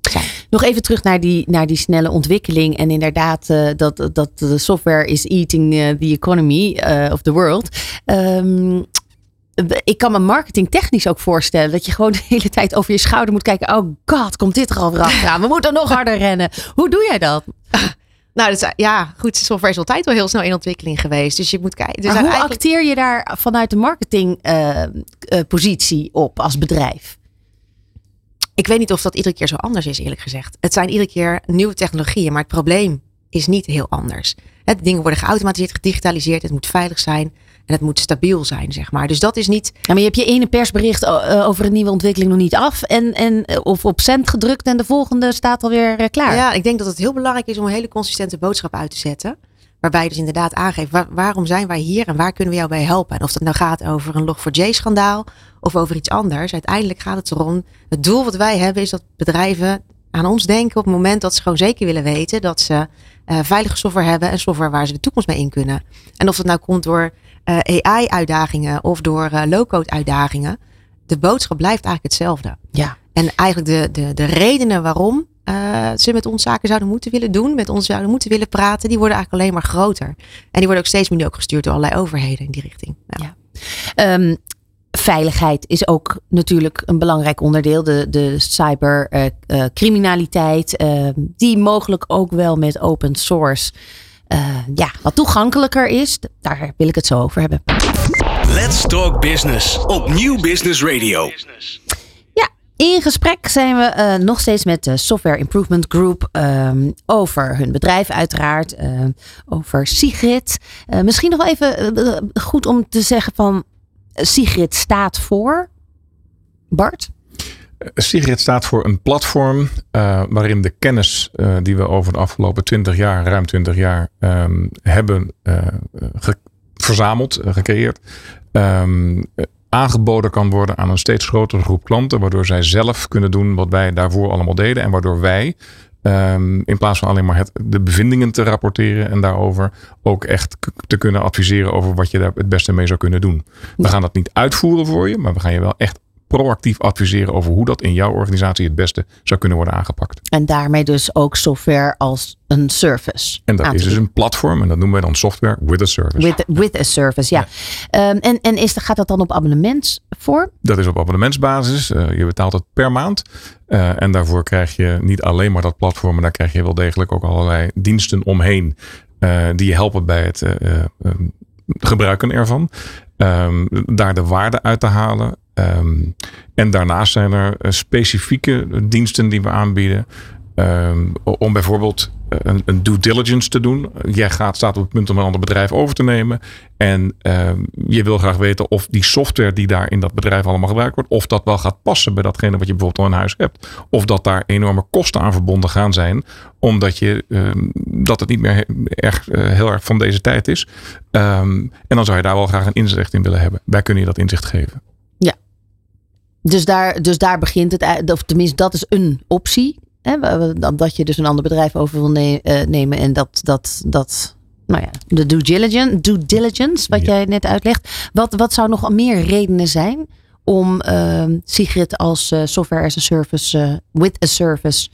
zijn. Nog even terug naar die, naar die snelle ontwikkeling. En inderdaad, uh, dat, dat de software is eating uh, the economy of the world. Um, ik kan me marketing technisch ook voorstellen dat je gewoon de hele tijd over je schouder moet kijken. Oh god, komt dit er al weer achteraan? We moeten nog harder rennen. Hoe doe jij dat? *laughs* Nou, is, ja, goed. Software is altijd wel heel snel in ontwikkeling geweest. Dus je moet kijken. Dus hoe eigenlijk... acteer je daar vanuit de marketingpositie uh, uh, op als bedrijf? Ik weet niet of dat iedere keer zo anders is, eerlijk gezegd. Het zijn iedere keer nieuwe technologieën, maar het probleem is niet heel anders. Het, dingen worden geautomatiseerd, gedigitaliseerd. Het moet veilig zijn. En het moet stabiel zijn, zeg maar. Dus dat is niet. Ja, maar je hebt je ene persbericht over een nieuwe ontwikkeling nog niet af. En, en, of op cent gedrukt en de volgende staat alweer klaar. Ja, ik denk dat het heel belangrijk is om een hele consistente boodschap uit te zetten. Waarbij je dus inderdaad aangeeft, waar, waarom zijn wij hier en waar kunnen we jou bij helpen? En of dat nou gaat over een Log4j-schandaal of over iets anders. Uiteindelijk gaat het erom, het doel wat wij hebben is dat bedrijven aan ons denken op het moment dat ze gewoon zeker willen weten dat ze uh, veilige software hebben en software waar ze de toekomst mee in kunnen. En of dat nou komt door AI-uitdagingen of door uh, low-code uitdagingen. De boodschap blijft eigenlijk hetzelfde. Ja. En eigenlijk de, de, de redenen waarom uh, ze met ons zaken zouden moeten willen doen, met ons zouden moeten willen praten, die worden eigenlijk alleen maar groter. En die worden ook steeds meer ook gestuurd door allerlei overheden in die richting. Ja. ja. Um, veiligheid is ook natuurlijk een belangrijk onderdeel. De, de cybercriminaliteit, uh, die mogelijk ook wel met open source ja, wat toegankelijker is. Daar wil ik het zo over hebben. Let's Talk Business op Nieuw Business Radio. Ja, in gesprek zijn we uh, nog steeds met de Software Improvement Group um, over hun bedrijf uiteraard, uh, over Sigrid. Misschien nog wel even goed om te zeggen van Sigrid staat voor Bart? Sigrid staat voor een platform waarin de kennis die we over de afgelopen 20 jaar, ruim 20 jaar, um, hebben verzameld, gecreëerd, um, aangeboden kan worden aan een steeds grotere groep klanten, waardoor zij zelf kunnen doen wat wij daarvoor allemaal deden en waardoor wij Um, in plaats van alleen maar het, de bevindingen te rapporteren en daarover ook echt te kunnen adviseren over wat je daar het beste mee zou kunnen doen. We gaan dat niet uitvoeren voor je, maar we gaan je wel echt proactief adviseren over hoe dat in jouw organisatie het beste zou kunnen worden aangepakt. En daarmee dus ook software als een service. En dat is dus een platform en dat noemen wij dan software with a service. With, with a service, ja. ja. Um, en en is, gaat dat dan op abonnementsvorm? Dat is op abonnementsbasis. Uh, je betaalt het per maand. Uh, en daarvoor krijg je niet alleen maar dat platform, maar daar krijg je wel degelijk ook allerlei diensten omheen. Uh, die je helpen bij het um, gebruiken ervan. Um, daar de waarde uit te halen. Um, en daarnaast zijn er specifieke diensten die we aanbieden. Um, om bijvoorbeeld een, een, due diligence te doen. Jij gaat, staat op het punt om een ander bedrijf over te nemen. En uh, je wil graag weten of die software die daar in dat bedrijf allemaal gebruikt wordt, of dat wel gaat passen bij datgene wat je bijvoorbeeld al in huis hebt. Of dat daar enorme kosten aan verbonden gaan zijn, omdat je, dat het niet meer erg, uh, heel erg van deze tijd is. En dan zou je daar wel graag een inzicht in willen hebben. Wij kunnen je dat inzicht geven. Dus daar, dus daar begint het, of tenminste, dat is een optie. Hè, dat je dus een ander bedrijf over wil ne uh, nemen en dat, dat, dat nou ja, de due diligence, due diligence wat ja. jij net uitlegt. Wat, wat zou nog meer redenen zijn om uh, Sigrid als uh, software as a service, with a service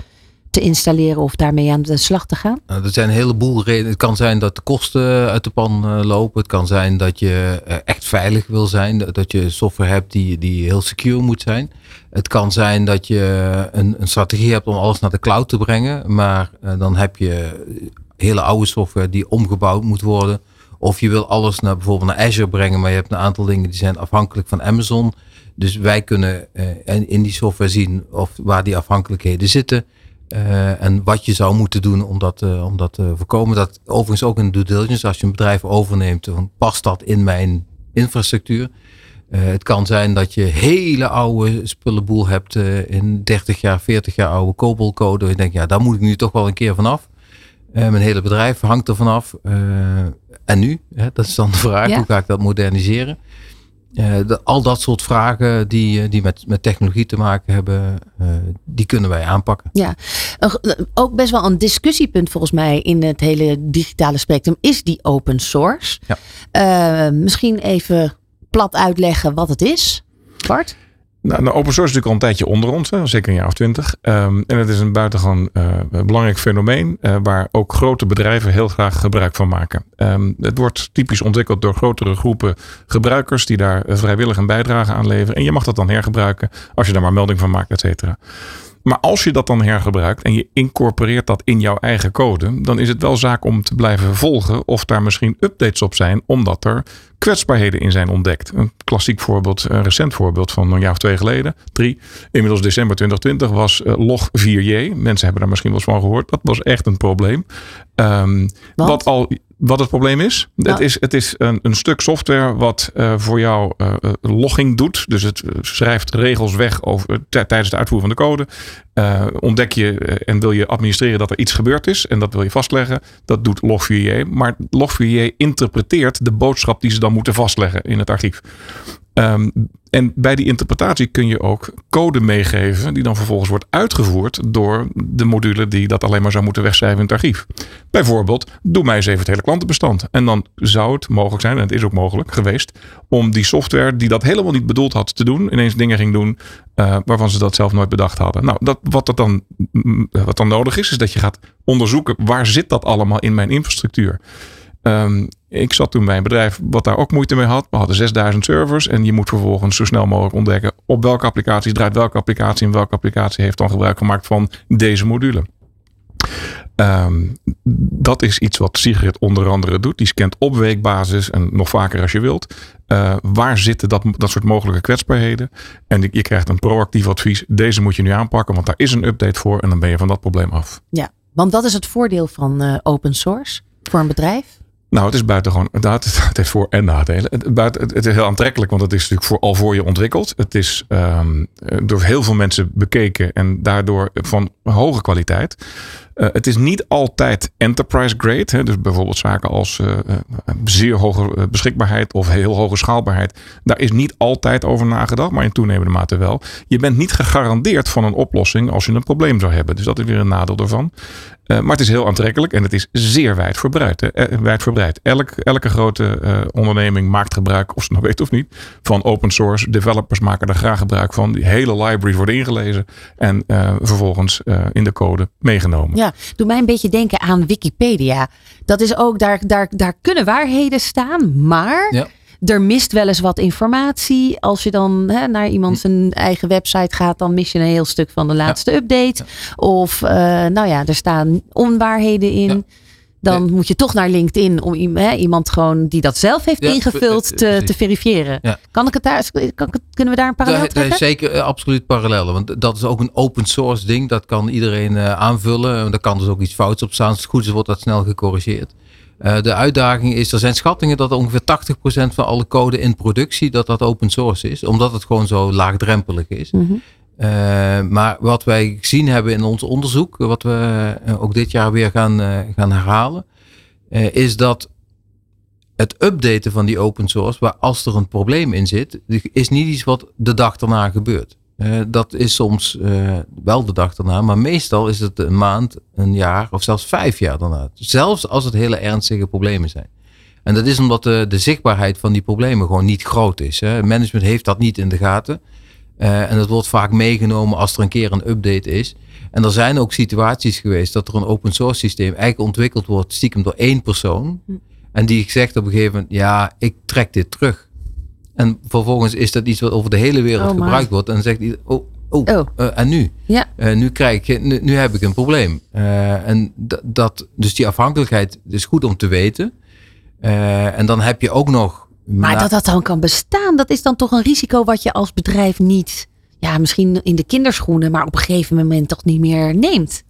te installeren of daarmee aan de slag te gaan? Nou, er zijn een heleboel redenen. Het kan zijn dat de kosten uit de pan lopen. Het kan zijn dat je echt veilig wil zijn. Dat je software hebt die, die heel secure moet zijn. Het kan zijn dat je een, een strategie hebt om alles naar de cloud te brengen. Maar dan heb je hele oude software die omgebouwd moet worden. Of je wil alles naar bijvoorbeeld naar Azure brengen. Maar je hebt een aantal dingen die zijn afhankelijk van Amazon. Dus wij kunnen uh, in die software zien of waar die afhankelijkheden zitten. Uh, en wat je zou moeten doen om dat, uh, om dat te voorkomen. Dat overigens ook in due diligence. Als je een bedrijf overneemt, dan past dat in mijn infrastructuur. Uh, het kan zijn dat je hele oude spullenboel hebt in 30 jaar, 40 jaar oude COBOL-code. Je denkt, ja, daar moet ik nu toch wel een keer vanaf. Mijn hele bedrijf hangt er vanaf. en nu? Hè, dat is dan de vraag. Ja. Hoe ga ik dat moderniseren? De, al dat soort vragen die, die met, met technologie te maken hebben, die kunnen wij aanpakken. Ja, ook best wel een discussiepunt volgens mij in het hele digitale spectrum is die open source. Ja. misschien even plat uitleggen wat het is? Bart? Nou, nou, open source is natuurlijk al een tijdje onder ons, hè, zeker een jaar of twintig. Um, en het is een buitengewoon uh, belangrijk fenomeen uh, waar ook grote bedrijven heel graag gebruik van maken. Um, het wordt typisch ontwikkeld door grotere groepen gebruikers die daar vrijwillig een bijdrage aan leveren. En je mag dat dan hergebruiken als je daar maar melding van maakt, et cetera. Maar als je dat dan hergebruikt en je incorporeert dat in jouw eigen code, dan is het wel zaak om te blijven volgen of daar misschien updates op zijn, omdat er kwetsbaarheden in zijn ontdekt. Een klassiek voorbeeld, een recent voorbeeld van een jaar of twee geleden, drie, inmiddels december 2020, was uh, log 4j. Mensen hebben daar misschien wel eens van gehoord. Dat was echt een probleem. Um, wat? wat al wat het probleem is? Het is, het is een, een stuk software wat uh, voor jou uh, logging doet. Dus het schrijft regels weg over, tijdens de uitvoering van de code. Uh, ontdek je en wil je administreren dat er iets gebeurd is. En dat wil je vastleggen. Dat doet Log4j. Maar Log4j interpreteert de boodschap die ze dan moeten vastleggen in het archief. Um, en bij die interpretatie kun je ook code meegeven, die dan vervolgens wordt uitgevoerd door de module die dat alleen maar zou moeten wegschrijven in het archief. Bijvoorbeeld, doe mij eens even het hele klantenbestand. En dan zou het mogelijk zijn, en het is ook mogelijk geweest, om die software die dat helemaal niet bedoeld had te doen, ineens dingen ging doen uh, waarvan ze dat zelf nooit bedacht hadden. Nou, dat, wat, dan, wat dan nodig is, is dat je gaat onderzoeken waar zit dat allemaal in mijn infrastructuur. Um, Ik zat toen bij een bedrijf wat daar ook moeite mee had. We hadden 6000 servers en je moet vervolgens zo snel mogelijk ontdekken op welke applicaties draait welke applicatie en welke applicatie heeft dan gebruik gemaakt van deze module. Ehm, dat is iets wat Sigrid onder andere doet. Die scant op weekbasis en nog vaker als je wilt. Uh, waar zitten dat, dat soort mogelijke kwetsbaarheden? En je krijgt een proactief advies. Deze moet je nu aanpakken, want daar is een update voor. En dan ben je van dat probleem af. Ja, want dat is het voordeel van uh, open source voor een bedrijf. Nou, het is buitengewoon. Het, *laughs* het heeft voor- en nadelen. Het, het, is heel aantrekkelijk, want het is natuurlijk voor, al voor je ontwikkeld. Het is um, door heel veel mensen bekeken en daardoor van hoge kwaliteit. Uh, het is niet altijd enterprise grade. Hè, dus bijvoorbeeld zaken als uh, zeer hoge beschikbaarheid of heel hoge schaalbaarheid. Daar is niet altijd over nagedacht, maar in toenemende mate wel. Je bent niet gegarandeerd van een oplossing als je een probleem zou hebben. Dus dat is weer een nadeel ervan. Maar het is heel aantrekkelijk en het is zeer wijdverbreid. Hè? wijdverbreid. Elk, elke grote onderneming maakt gebruik, of ze nou weet of niet, van open source. Developers maken er graag gebruik van. Die hele library wordt ingelezen en vervolgens in de code meegenomen. Ja, doe mij een beetje denken aan Wikipedia. Dat is ook, daar, daar, daar kunnen waarheden staan, maar... Ja er mist wel eens wat informatie. Als je dan hè, naar iemand zijn eigen website gaat, dan mis je een heel stuk van de laatste ja. update. Of uh, nou ja, er staan onwaarheden in. Dan nee. moet je toch naar LinkedIn om iemand gewoon die dat zelf heeft ingevuld te, te verifiëren. Kan ik het daar, kan, kunnen we daar een parallel daar, trekken? Daar zeker uh, absoluut parallellen. Want dat is ook een open source ding. Dat kan iedereen uh, aanvullen. Daar kan dus ook iets fouts op staan. Als het goed is, wordt dat snel gecorrigeerd. Uh, de uitdaging is, er zijn schattingen dat ongeveer 80% van alle code in productie, dat dat open source is. Omdat het gewoon zo laagdrempelig is. Mm -hmm. Uh, maar wat wij gezien hebben in ons onderzoek, wat we uh, ook dit jaar weer gaan, gaan herhalen, is dat het updaten van die open source, waar als er een probleem in zit, is niet iets wat de dag daarna gebeurt. Dat is soms wel de dag daarna, maar meestal is het een maand, een jaar of zelfs vijf jaar daarna. Zelfs als het hele ernstige problemen zijn. En dat is omdat de, de zichtbaarheid van die problemen gewoon niet groot is. Hè. Management heeft dat niet in de gaten. Uh, en dat wordt vaak meegenomen als er een keer een update is. En er zijn ook situaties geweest dat er een open source systeem eigenlijk ontwikkeld wordt, stiekem door één persoon. En die zegt op een gegeven moment, ja, ik trek dit terug. En vervolgens is dat iets wat over de hele wereld oh, gebruikt wordt. En dan zegt hij, oh, oh, oh. Uh, en nu? Ja. Uh, nu, krijg je, nu, nu, heb ik een probleem. En dat, dus die afhankelijkheid is goed om te weten. en dan heb je ook nog. Maar dat dat dan kan bestaan, dat is dan toch een risico wat je als bedrijf niet, ja, misschien in de kinderschoenen, maar op een gegeven moment toch niet meer neemt.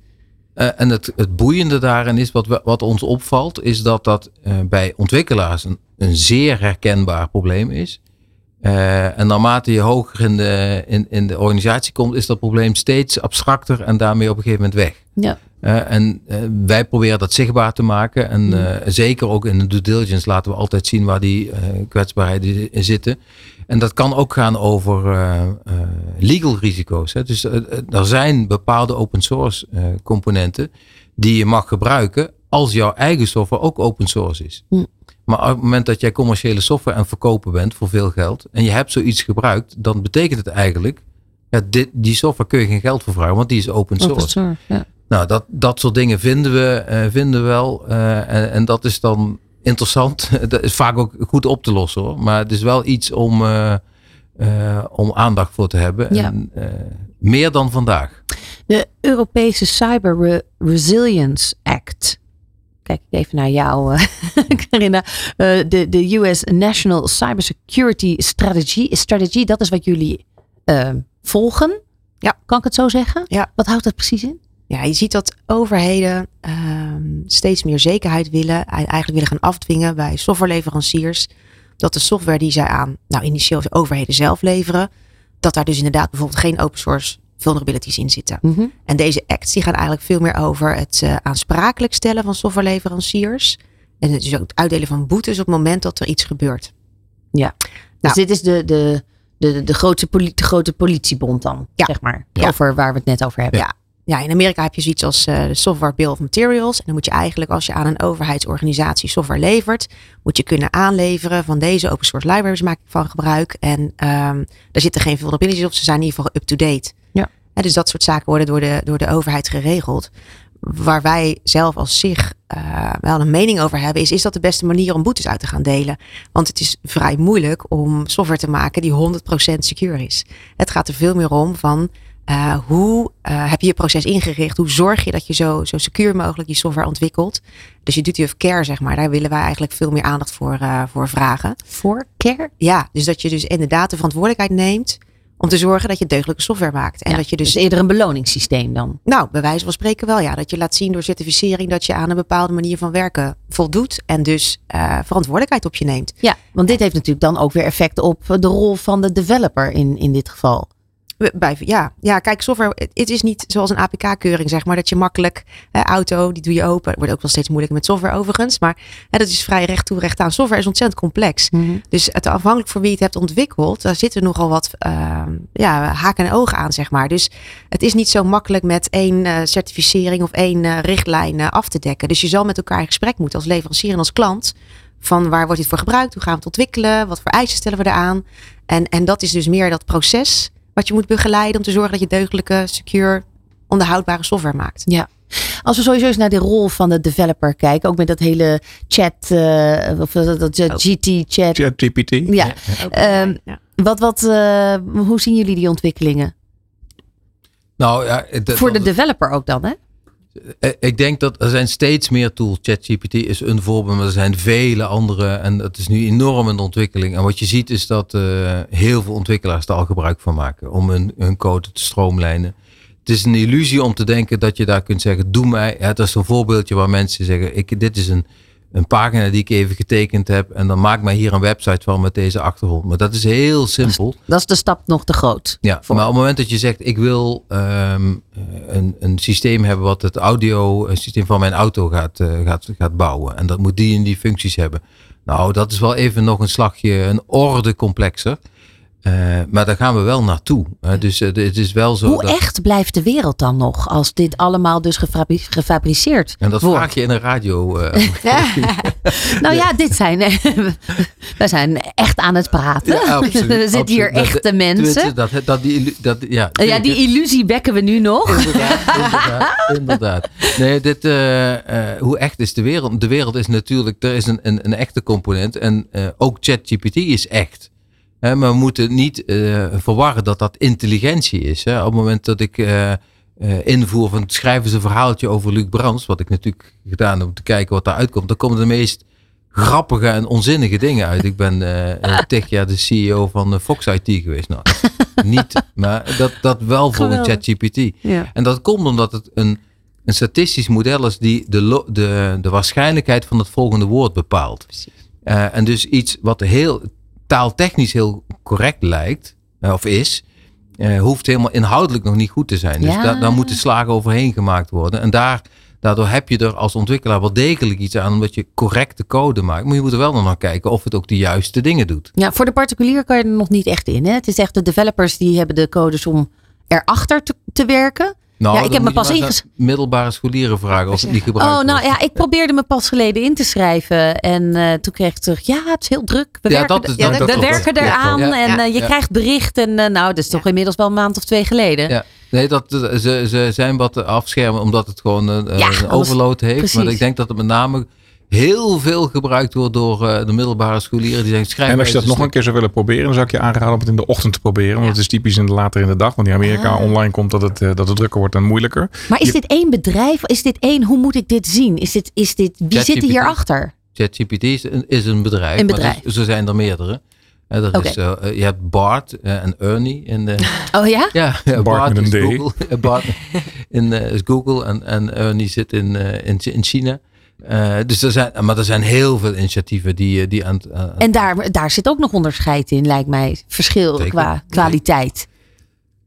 Uh, en het, het boeiende daarin is, wat, we, wat ons opvalt, is dat dat uh, bij ontwikkelaars een, een zeer herkenbaar probleem is. Uh, en naarmate je hoger in de, in, in de organisatie komt, is dat probleem steeds abstracter en daarmee op een gegeven moment weg. Ja. Uh, en uh, wij proberen dat zichtbaar te maken. En mm. zeker ook in de due diligence laten we altijd zien waar die kwetsbaarheden zitten. En dat kan ook gaan over legal risico's. Hè. Dus er zijn bepaalde open source componenten die je mag gebruiken als jouw eigen software ook open source is. Mm. Maar op het moment dat jij commerciële software aan het verkopen bent voor veel geld en je hebt zoiets gebruikt, dan betekent het eigenlijk, ja, dit, die software kun je geen geld voor vragen, want die is open source. Open source ja. Nou, dat, dat soort dingen vinden we, uh, vinden we wel. Uh, en, en, dat is dan interessant. *laughs* dat is vaak ook goed op te lossen hoor. Maar het is wel iets om, uh, om aandacht voor te hebben. Ja. En, meer dan vandaag. De Europese Cyber Re Resilience Act kijk ik even naar jou, *laughs* Carina. Uh, de, de US National Cybersecurity Strategy, Strategy, dat is wat jullie uh, volgen. Ja. Kan ik het zo zeggen? Ja. Wat houdt dat precies in? Ja, je ziet dat overheden uh, steeds meer zekerheid willen, eigenlijk willen gaan afdwingen bij softwareleveranciers. Dat de software die zij aan, nou initieel de overheden zelf leveren, dat daar dus inderdaad bijvoorbeeld geen open source vulnerabilities in zitten. Mm -hmm. En deze acts die gaan eigenlijk veel meer over het uh, aansprakelijk stellen van softwareleveranciers. En het dus ook het uitdelen van boetes op het moment dat er iets gebeurt. Ja, dus nou, dit is de, de, de, de, grote, poli de grote politiebond dan, ja. zeg maar. Ja. Over waar we het net over hebben. Ja. Ja, in Amerika heb je zoiets als uh, de Software Bill of Materials. En dan moet je eigenlijk, als je aan een overheidsorganisatie software levert, moet je kunnen aanleveren van deze open source libraries maak ik van gebruik. En um, daar zitten geen vulnerabilities op, ze zijn in ieder geval up-to-date. Ja. Ja, dus dat soort zaken worden door de, door de overheid geregeld. waar wij zelf als zich uh, wel een mening over hebben, is: is dat de beste manier om boetes uit te gaan delen? Want het is vrij moeilijk om software te maken die 100% secure is. Het gaat er veel meer om van uh, hoe uh, heb je je proces ingericht? Hoe zorg je dat je zo, zo secuur mogelijk die software ontwikkelt? Dus je duty of care, zeg maar, daar willen wij eigenlijk veel meer aandacht voor, uh, voor vragen. Voor care? Ja, dus dat je dus inderdaad de verantwoordelijkheid neemt om te zorgen dat je deugdelijke software maakt. En ja, dat je dus, dus eerder een beloningssysteem dan? Nou, bij wijze van spreken wel ja. Dat je laat zien door certificering dat je aan een bepaalde manier van werken voldoet. En dus uh, verantwoordelijkheid op je neemt. Ja, want dit heeft natuurlijk dan ook weer effect op de rol van de developer in, in dit geval. Bij, ja. ja, kijk, software, het is niet zoals een APK-keuring, zeg maar, dat je makkelijk, hè, auto, die doe je open. Wordt ook wel steeds moeilijker met software overigens, maar hè, dat is vrij recht toe, recht aan. Software is ontzettend complex. Mm -hmm. Dus het afhankelijk voor wie je het hebt ontwikkeld, daar zitten nogal wat uh, ja, haken en ogen aan, zeg maar. Dus het is niet zo makkelijk met één uh, certificering of één uh, richtlijn af te dekken. Dus je zal met elkaar in gesprek moeten als leverancier en als klant. Van waar wordt dit voor gebruikt? Hoe gaan we het ontwikkelen? Wat voor eisen stellen we eraan? En, en dat is dus meer dat proces wat je moet begeleiden om te zorgen dat je deugdelijke, secure, onderhoudbare software maakt. Ja. Als we sowieso eens naar de rol van de developer kijken, ook met dat hele chat, uh, of dat, dat uh, GT-chat. Chat GPT. Ja. ja. Um. Wat, wat, uh, hoe zien jullie die ontwikkelingen? Nou ja, voor de developer ook dan, hè? Ik denk dat er zijn steeds meer tools. ChatGPT is een voorbeeld, maar er zijn vele andere. En het is nu enorm de ontwikkeling. En wat je ziet is dat uh, heel veel ontwikkelaars er al gebruik van maken. Om hun, hun code te stroomlijnen. Het is een illusie om te denken dat je daar kunt zeggen, doe mij. Ja, dat is een voorbeeldje waar mensen zeggen, ik, dit is een, een pagina die ik even getekend heb. En dan maak mij hier een website van met deze achtergrond. Maar dat is heel simpel. Dat is, dat is de stap nog te groot. Ja, voor. maar op het moment dat je zegt, ik wil um, een, een systeem hebben wat het audio een systeem van mijn auto gaat, uh, gaat, gaat bouwen. En dat moet die en die functies hebben. Nou, dat is wel even nog een slagje, een orde complexer. Uh, maar daar gaan we wel naartoe. Uh, dus uh, het is wel zo. Hoe dat... echt blijft de wereld dan nog als dit allemaal dus gefabri gefabriceerd En dat wordt? vraag je in een radio. *laughs* *laughs* nou ja, dit zijn. *laughs* we zijn echt aan het praten. Ja, absoluut, er zitten hier echte dat, mensen. Dat, dat, dat, die, dat, ja, ja, die illusie bekken we nu nog. Inderdaad, inderdaad, inderdaad. Nee, dit, hoe echt is de wereld? De wereld is natuurlijk, er is een, een, een echte component. En ook ChatGPT is echt. Maar we moeten niet uh, verwarren dat dat intelligentie is. Hè. Op het moment dat ik uh, uh, invoer van schrijven ze een verhaaltje over Luc Brands, wat ik natuurlijk gedaan heb om te kijken wat daaruit komt, dan komen de meest grappige en onzinnige dingen uit. Ik ben *laughs* tig jaar de CEO van Fox IT geweest. Nou, *laughs* niet, maar dat, dat wel voor een ChatGPT. Ja. En dat komt omdat het een, een statistisch model is die de, de, de waarschijnlijkheid van het volgende woord bepaalt. en dus iets wat heel taaltechnisch heel correct lijkt, of is, uh, hoeft helemaal inhoudelijk nog niet goed te zijn. Dus Ja. da daar moeten slagen overheen gemaakt worden. En daar, daardoor heb je er als ontwikkelaar wel degelijk iets aan, omdat je correcte code maakt. Maar je moet er wel nog naar kijken of het ook de juiste dingen doet. Ja, voor de particulier kan je er nog niet echt in. Hè? Het is echt de developers die hebben de codes om erachter te, te werken. Nou, Ja, ik heb me pas maar eens inges- aan Middelbare scholieren vragen of het niet gebruikt Oh, nou ja, ik probeerde me pas geleden in te schrijven. En eh, toen kreeg ik terug, ja, het is heel druk. We Ja, werken, dat is- dat- we werken eraan en eh, je krijgt bericht. En eh, nou, dat is toch inmiddels wel een maand of twee geleden. Ja. Nee, dat, ze, ze zijn wat afschermen omdat het gewoon een, overload heeft. precies. Maar ik denk dat het met name heel veel gebruikt wordt door eh, de middelbare scholieren. Die zeggen, schrijf En als je dat nog een keer zou willen proberen, dan zou ik je aanraden om het in de ochtend te proberen. Want Ja. het is typisch in de later in de dag. Want in Amerika Ah. online komt dat het, eh, dat het drukker wordt en moeilijker. Maar is Je- dit één bedrijf? Is dit één? Hoe moet ik dit zien? Is dit, is dit, wie zit hierachter? ChatGPT is een, is een bedrijf. Een maar bedrijf. dus- zo zijn er meerdere. Oké. is, eh, eh, je hebt Bart en Ernie. In de, *laughs* Oh ja? ja, ja, Bart met is een D. Google. *laughs* Bart *laughs* in, is Google en, en Ernie zit in, eh, in, in China. Eh, dus er zijn, maar er zijn heel veel initiatieven die, eh, die aan het... aan- En daar, daar zit ook nog onderscheid in, lijkt mij. Verschil Zeker. qua kwaliteit.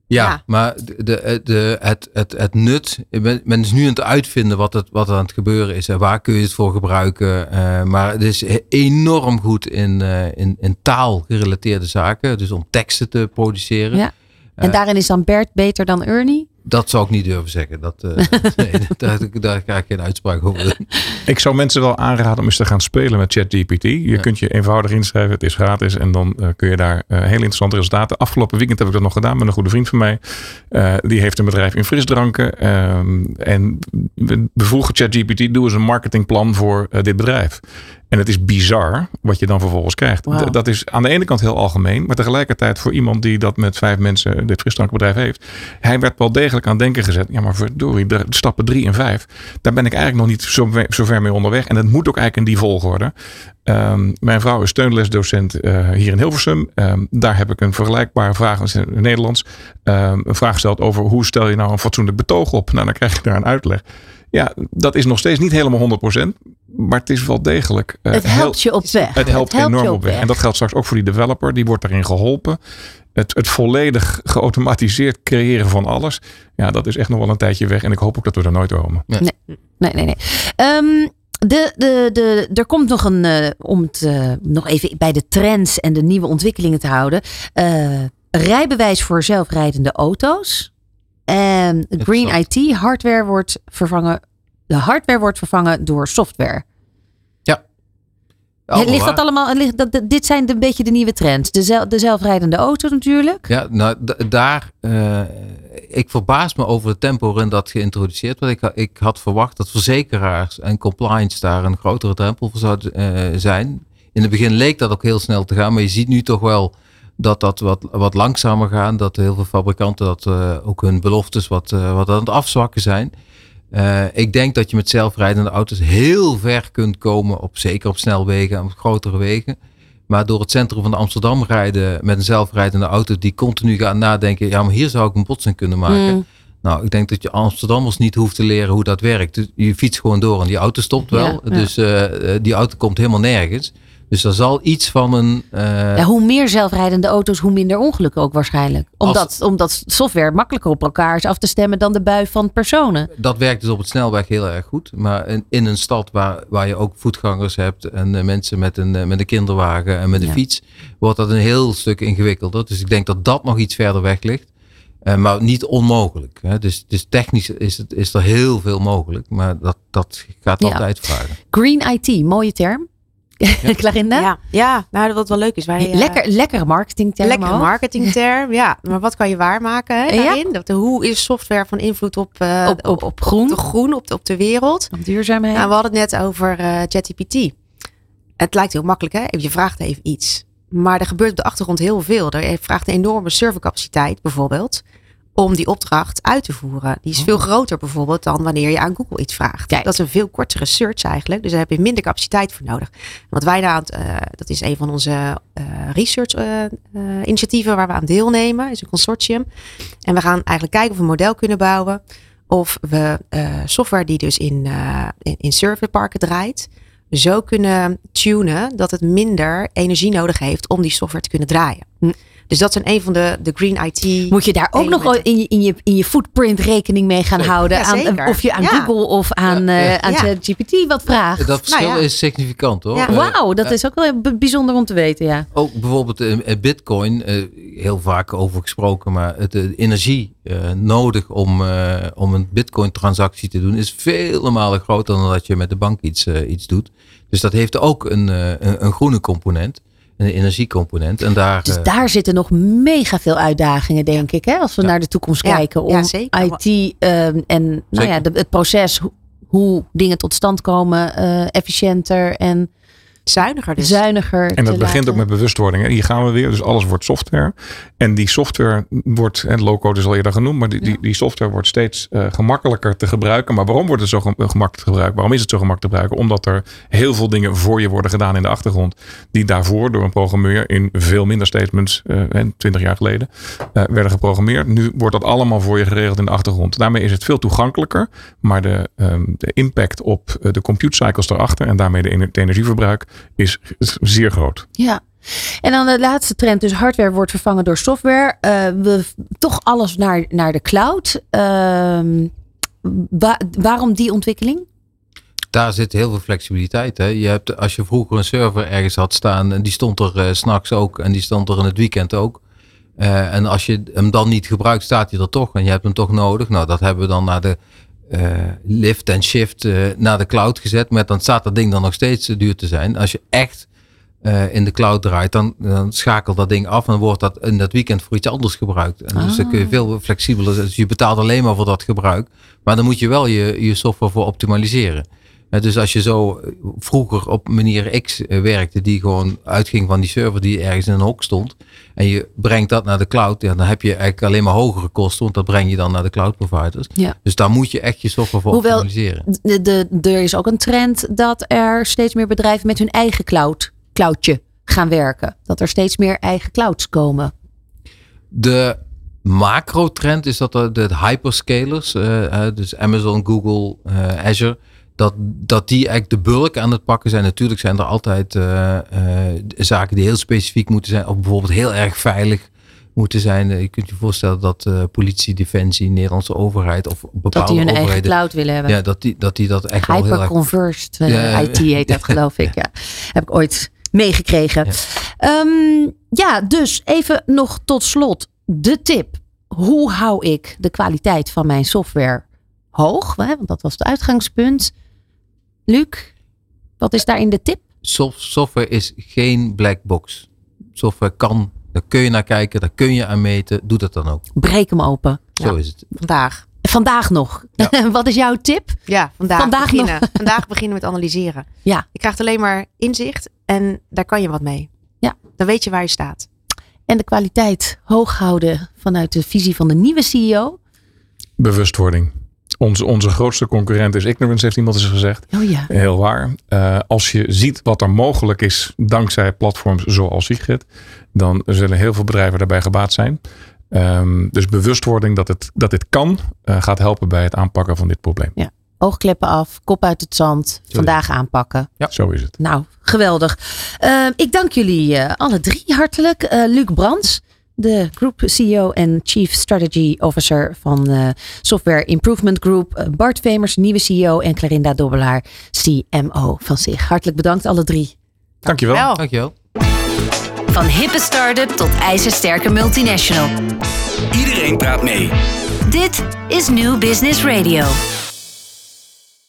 Ja, Ja. maar de, de, het, het, het nut, men, is nu aan het uitvinden wat, het, wat er aan het gebeuren is en waar kun je het voor gebruiken. Eh, maar het is enorm goed in, eh, in, in taal gerelateerde zaken, dus om teksten te produceren. Ja. En Eh, daarin is dan Bert beter dan Ernie? Dat zou ik niet durven zeggen. Dat, uh, *laughs* nee, daar, daar ga ik geen uitspraak over doen. Ik zou mensen wel aanraden om eens te gaan spelen met ChatGPT. Je ja. kunt je eenvoudig inschrijven, het is gratis. En dan uh, kun je daar uh, hele interessante resultaten. Afgelopen weekend heb ik dat nog gedaan met een goede vriend van mij. die heeft een bedrijf in frisdranken. Um, en we vroegen ChatGPT, doe eens een marketingplan voor dit bedrijf. En het is bizar wat je dan vervolgens krijgt. Wow. Dat is aan de ene kant heel algemeen, maar tegelijkertijd voor iemand die dat met vijf mensen dit frisdrankbedrijf heeft. Hij werd wel degelijk aan denken gezet. Ja, maar verdorie, de stappen drie en vijf, daar ben ik eigenlijk nog niet zo, zo ver mee onderweg. En dat moet ook eigenlijk in die volgorde. Um, mijn vrouw is steunlesdocent uh, hier in Hilversum. Um, daar heb ik een vergelijkbare vraag in het Nederlands. Um, een vraag gesteld over hoe stel je nou een fatsoenlijk betoog op? Nou, dan krijg je daar een uitleg. Ja, dat is nog steeds niet helemaal 100%. Maar het is wel degelijk. Uh, het helpt je op weg. Het helpt, het helpt enorm op weg. weg. En dat geldt straks ook voor die developer. Die wordt daarin geholpen. Het, het volledig geautomatiseerd creëren van alles. Ja, dat is echt nog wel een tijdje weg. En ik hoop ook dat we er nooit komen. Nee, nee, nee. nee. Um, de, de, de, er komt nog een, uh, om het uh, nog even bij de trends en de nieuwe ontwikkelingen te houden. Uh, rijbewijs voor zelfrijdende auto's. En Green IT hardware wordt vervangen. De hardware wordt vervangen door software. Ja. Allemaal ligt dat allemaal? Ligt dat, dit zijn een beetje de nieuwe trends. De, zel, de zelfrijdende auto natuurlijk. Ja, nou daar. Uh, ik verbaas me over het tempo waarin dat geïntroduceerd wordt. Ik, ik had verwacht dat verzekeraars en compliance daar een grotere drempel voor zouden uh, zijn. In het begin leek dat ook heel snel te gaan, maar je ziet nu toch wel dat dat wat, wat langzamer gaat. Dat heel veel fabrikanten dat uh, ook hun beloftes wat, uh, wat aan het afzwakken zijn. Uh, ik denk dat je met zelfrijdende auto's heel ver kunt komen, op, zeker op snelwegen en op grotere wegen. Maar door het centrum van Amsterdam rijden met een zelfrijdende auto die continu gaan nadenken, ja, maar hier zou ik een botsing kunnen maken. Mm. Nou, ik denk dat je Amsterdammers niet hoeft te leren hoe dat werkt. Je fietst gewoon door en die auto stopt wel. Ja, ja. Dus die auto komt helemaal nergens. Dus er zal iets van een. Uh... Ja, hoe meer zelfrijdende auto's, hoe minder ongelukken ook waarschijnlijk. Omdat, Als... omdat software makkelijker op elkaar is af te stemmen dan de bui van personen. Dat werkt dus op het snelweg heel erg goed. Maar in, in een stad waar, waar je ook voetgangers hebt en uh, mensen met een, uh, met een kinderwagen en met een ja. fiets, wordt dat een heel stuk ingewikkelder. Dus ik denk dat dat nog iets verder weg ligt. maar niet onmogelijk. Hè? Dus, dus technisch is, het, is er heel veel mogelijk. Maar dat, dat gaat altijd vragen. Green IT, mooie term. Ja. *laughs* Clarinda? Ja, ja, nou wat wel leuk is. Wij, Lekker, uh, lekkere marketingterm. Lekkere marketingterm, ja. *laughs* Maar wat kan je waarmaken hè, daarin? Ja. Dat, hoe is software van invloed op, uh, op, op, op, groen? Op de groen, op de, op de wereld. Op duurzaamheid. Nou, we hadden het net over uh, ChatGPT. Het lijkt heel makkelijk, hè? Je vraagt even iets. Maar er gebeurt op de achtergrond heel veel. Er vraagt een enorme servercapaciteit bijvoorbeeld om die opdracht uit te voeren. Die is veel groter bijvoorbeeld dan wanneer je aan Google iets vraagt. Kijk. Dat is een veel kortere search eigenlijk. Dus daar heb je minder capaciteit voor nodig. Wat wij daar uh, dat is een van onze uh, research uh, initiatieven waar we aan deelnemen. is een consortium. En we gaan eigenlijk kijken of we een model kunnen bouwen. Of we software die dus in, in, in serverparken draait. Zo kunnen tunen dat het minder energie nodig heeft om die software te kunnen draaien. Hm. Dus dat zijn een van de, de green IT. Moet je daar ook nog in je, in, je, in je footprint rekening mee gaan houden? Ja, aan, of je aan ja. Google of aan, ja, aan GPT wat vraagt? Dat verschil nou is significant hoor. Wauw, dat is ook wel bijzonder om te weten. Ja. Ook bijvoorbeeld uh, Bitcoin, uh, heel vaak over gesproken, maar het, de energie uh, nodig om, om een Bitcoin transactie te doen is vele malen groter dan dat je met de bank iets, iets doet. Dus dat heeft ook een, een, een groene component een energiecomponent. En daar, dus daar zitten nog mega veel uitdagingen, denk ik, hè, als we ja. naar de toekomst ja, kijken. Om ja, IT um, en nou ja, de, het proces, hoe dingen tot stand komen, uh, efficiënter en zuiniger. Dus. Zuiniger. En dat begint laten. ook met bewustwording. Hier gaan we weer. Dus alles wordt software. En die software wordt, en low-code is al eerder genoemd, maar die, die, die software wordt steeds uh, gemakkelijker te gebruiken. Maar waarom wordt het zo gemakkelijk te gebruiken? Waarom is het zo gemakkelijk te gebruiken? Omdat er heel veel dingen voor je worden gedaan in de achtergrond. Die daarvoor door een programmeur in veel minder statements, uh, 20 jaar geleden, uh, werden geprogrammeerd. Nu wordt dat allemaal voor je geregeld in de achtergrond. Daarmee is het veel toegankelijker. Maar de, um, de impact op de compute cycles erachter en daarmee de, het energieverbruik is, zeer groot. Ja. En dan de laatste trend, dus hardware wordt vervangen door software. Uh, we toch alles naar, naar de cloud. Uh, wa waarom die ontwikkeling? Daar zit heel veel flexibiliteit. Hè? Je hebt, als je vroeger een server ergens had staan en die stond er uh, s'nachts ook en die stond er in het weekend ook. Eh, en als je hem dan niet gebruikt, staat hij er toch en je hebt hem toch nodig. Nou, dat hebben we dan naar de eh, lift en shift eh, naar de cloud gezet. Met dan staat dat ding dan nog steeds duur te zijn. Als je echt in de cloud draait, dan, dan schakelt dat ding af en wordt dat in dat weekend voor iets anders gebruikt. En dus dan kun je Ah. veel flexibeler. Dus je betaalt alleen maar voor dat gebruik. Maar dan moet je wel je, je software voor optimaliseren. Dus als je zo eh, vroeger op manier X eh, werkte, die gewoon uitging van die server die ergens in een hok stond, en je brengt dat naar de cloud, ja, dan heb je eigenlijk alleen maar hogere kosten, want dat breng je dan naar de cloud providers. Ja. Dus daar moet je echt je software voor Hoewel- optimaliseren. De, de, er is ook een trend dat er steeds meer bedrijven met hun eigen cloud, cloudje gaan werken. Dat er steeds meer eigen clouds komen. De macro-trend is dat de, de hyperscalers, eh, dus Amazon, Google, Azure, dat, dat die eigenlijk de bulk aan het pakken zijn. Natuurlijk zijn er altijd eh, eh, zaken die heel specifiek moeten zijn, of bijvoorbeeld heel erg veilig moeten zijn. Eh, Je kunt je voorstellen dat eh, politie, defensie, Nederlandse overheid of bepaalde Dat die hun eigen overheden, cloud willen hebben. ja, dat die dat, die dat echt wel heel erg Hyperconversed Ja, IT heet dat *laughs* geloof ik. Ja. Heb ik ooit meegekregen. Ja. Ja. ja, dus even nog tot slot. De tip. Hoe hou ik de kwaliteit van mijn software hoog? Want dat was het uitgangspunt. Luc, wat is daarin de tip? Sof- software is geen black box. Software kan, daar kun je naar kijken, daar kun je aan meten. Doe dat dan ook. Breek hem open. Zo Ja. is het. Vandaag. Vandaag nog. *laughs* wat is jouw tip? Ja, vandaag, Vandaag beginnen. Vandaag beginnen met analyseren. Ja. Je krijgt alleen maar inzicht en daar kan je wat mee. Ja. Dan weet je waar je staat. En de kwaliteit hoog houden vanuit de visie van de nieuwe CEO. Bewustwording. Onze, onze grootste concurrent is ignorance, heeft iemand eens gezegd. Oh ja. Heel waar. Eh, als je ziet wat er mogelijk is dankzij platforms zoals Sigrid, dan zullen heel veel bedrijven daarbij gebaat zijn. Ehm, dus bewustwording dat, het, dat dit kan, eh, gaat helpen bij het aanpakken van dit probleem. Oogkleppen af, kop uit het zand. Vandaag aanpakken. Zo is het. Nou, geweldig. Eh, ik dank jullie eh, alle drie hartelijk. Eh, Luc Brands, de Group CEO en Chief Strategy Officer van eh, Software Improvement Group. Eh, Bart Vemers, nieuwe CEO. En Clarinda Dobbelaar, CMO van zich. Hartelijk bedankt alle drie. Dankjewel. Wel. Dankjewel. Van hippe start-up tot ijzersterke multinational. Iedereen praat mee. Dit is New Business Radio.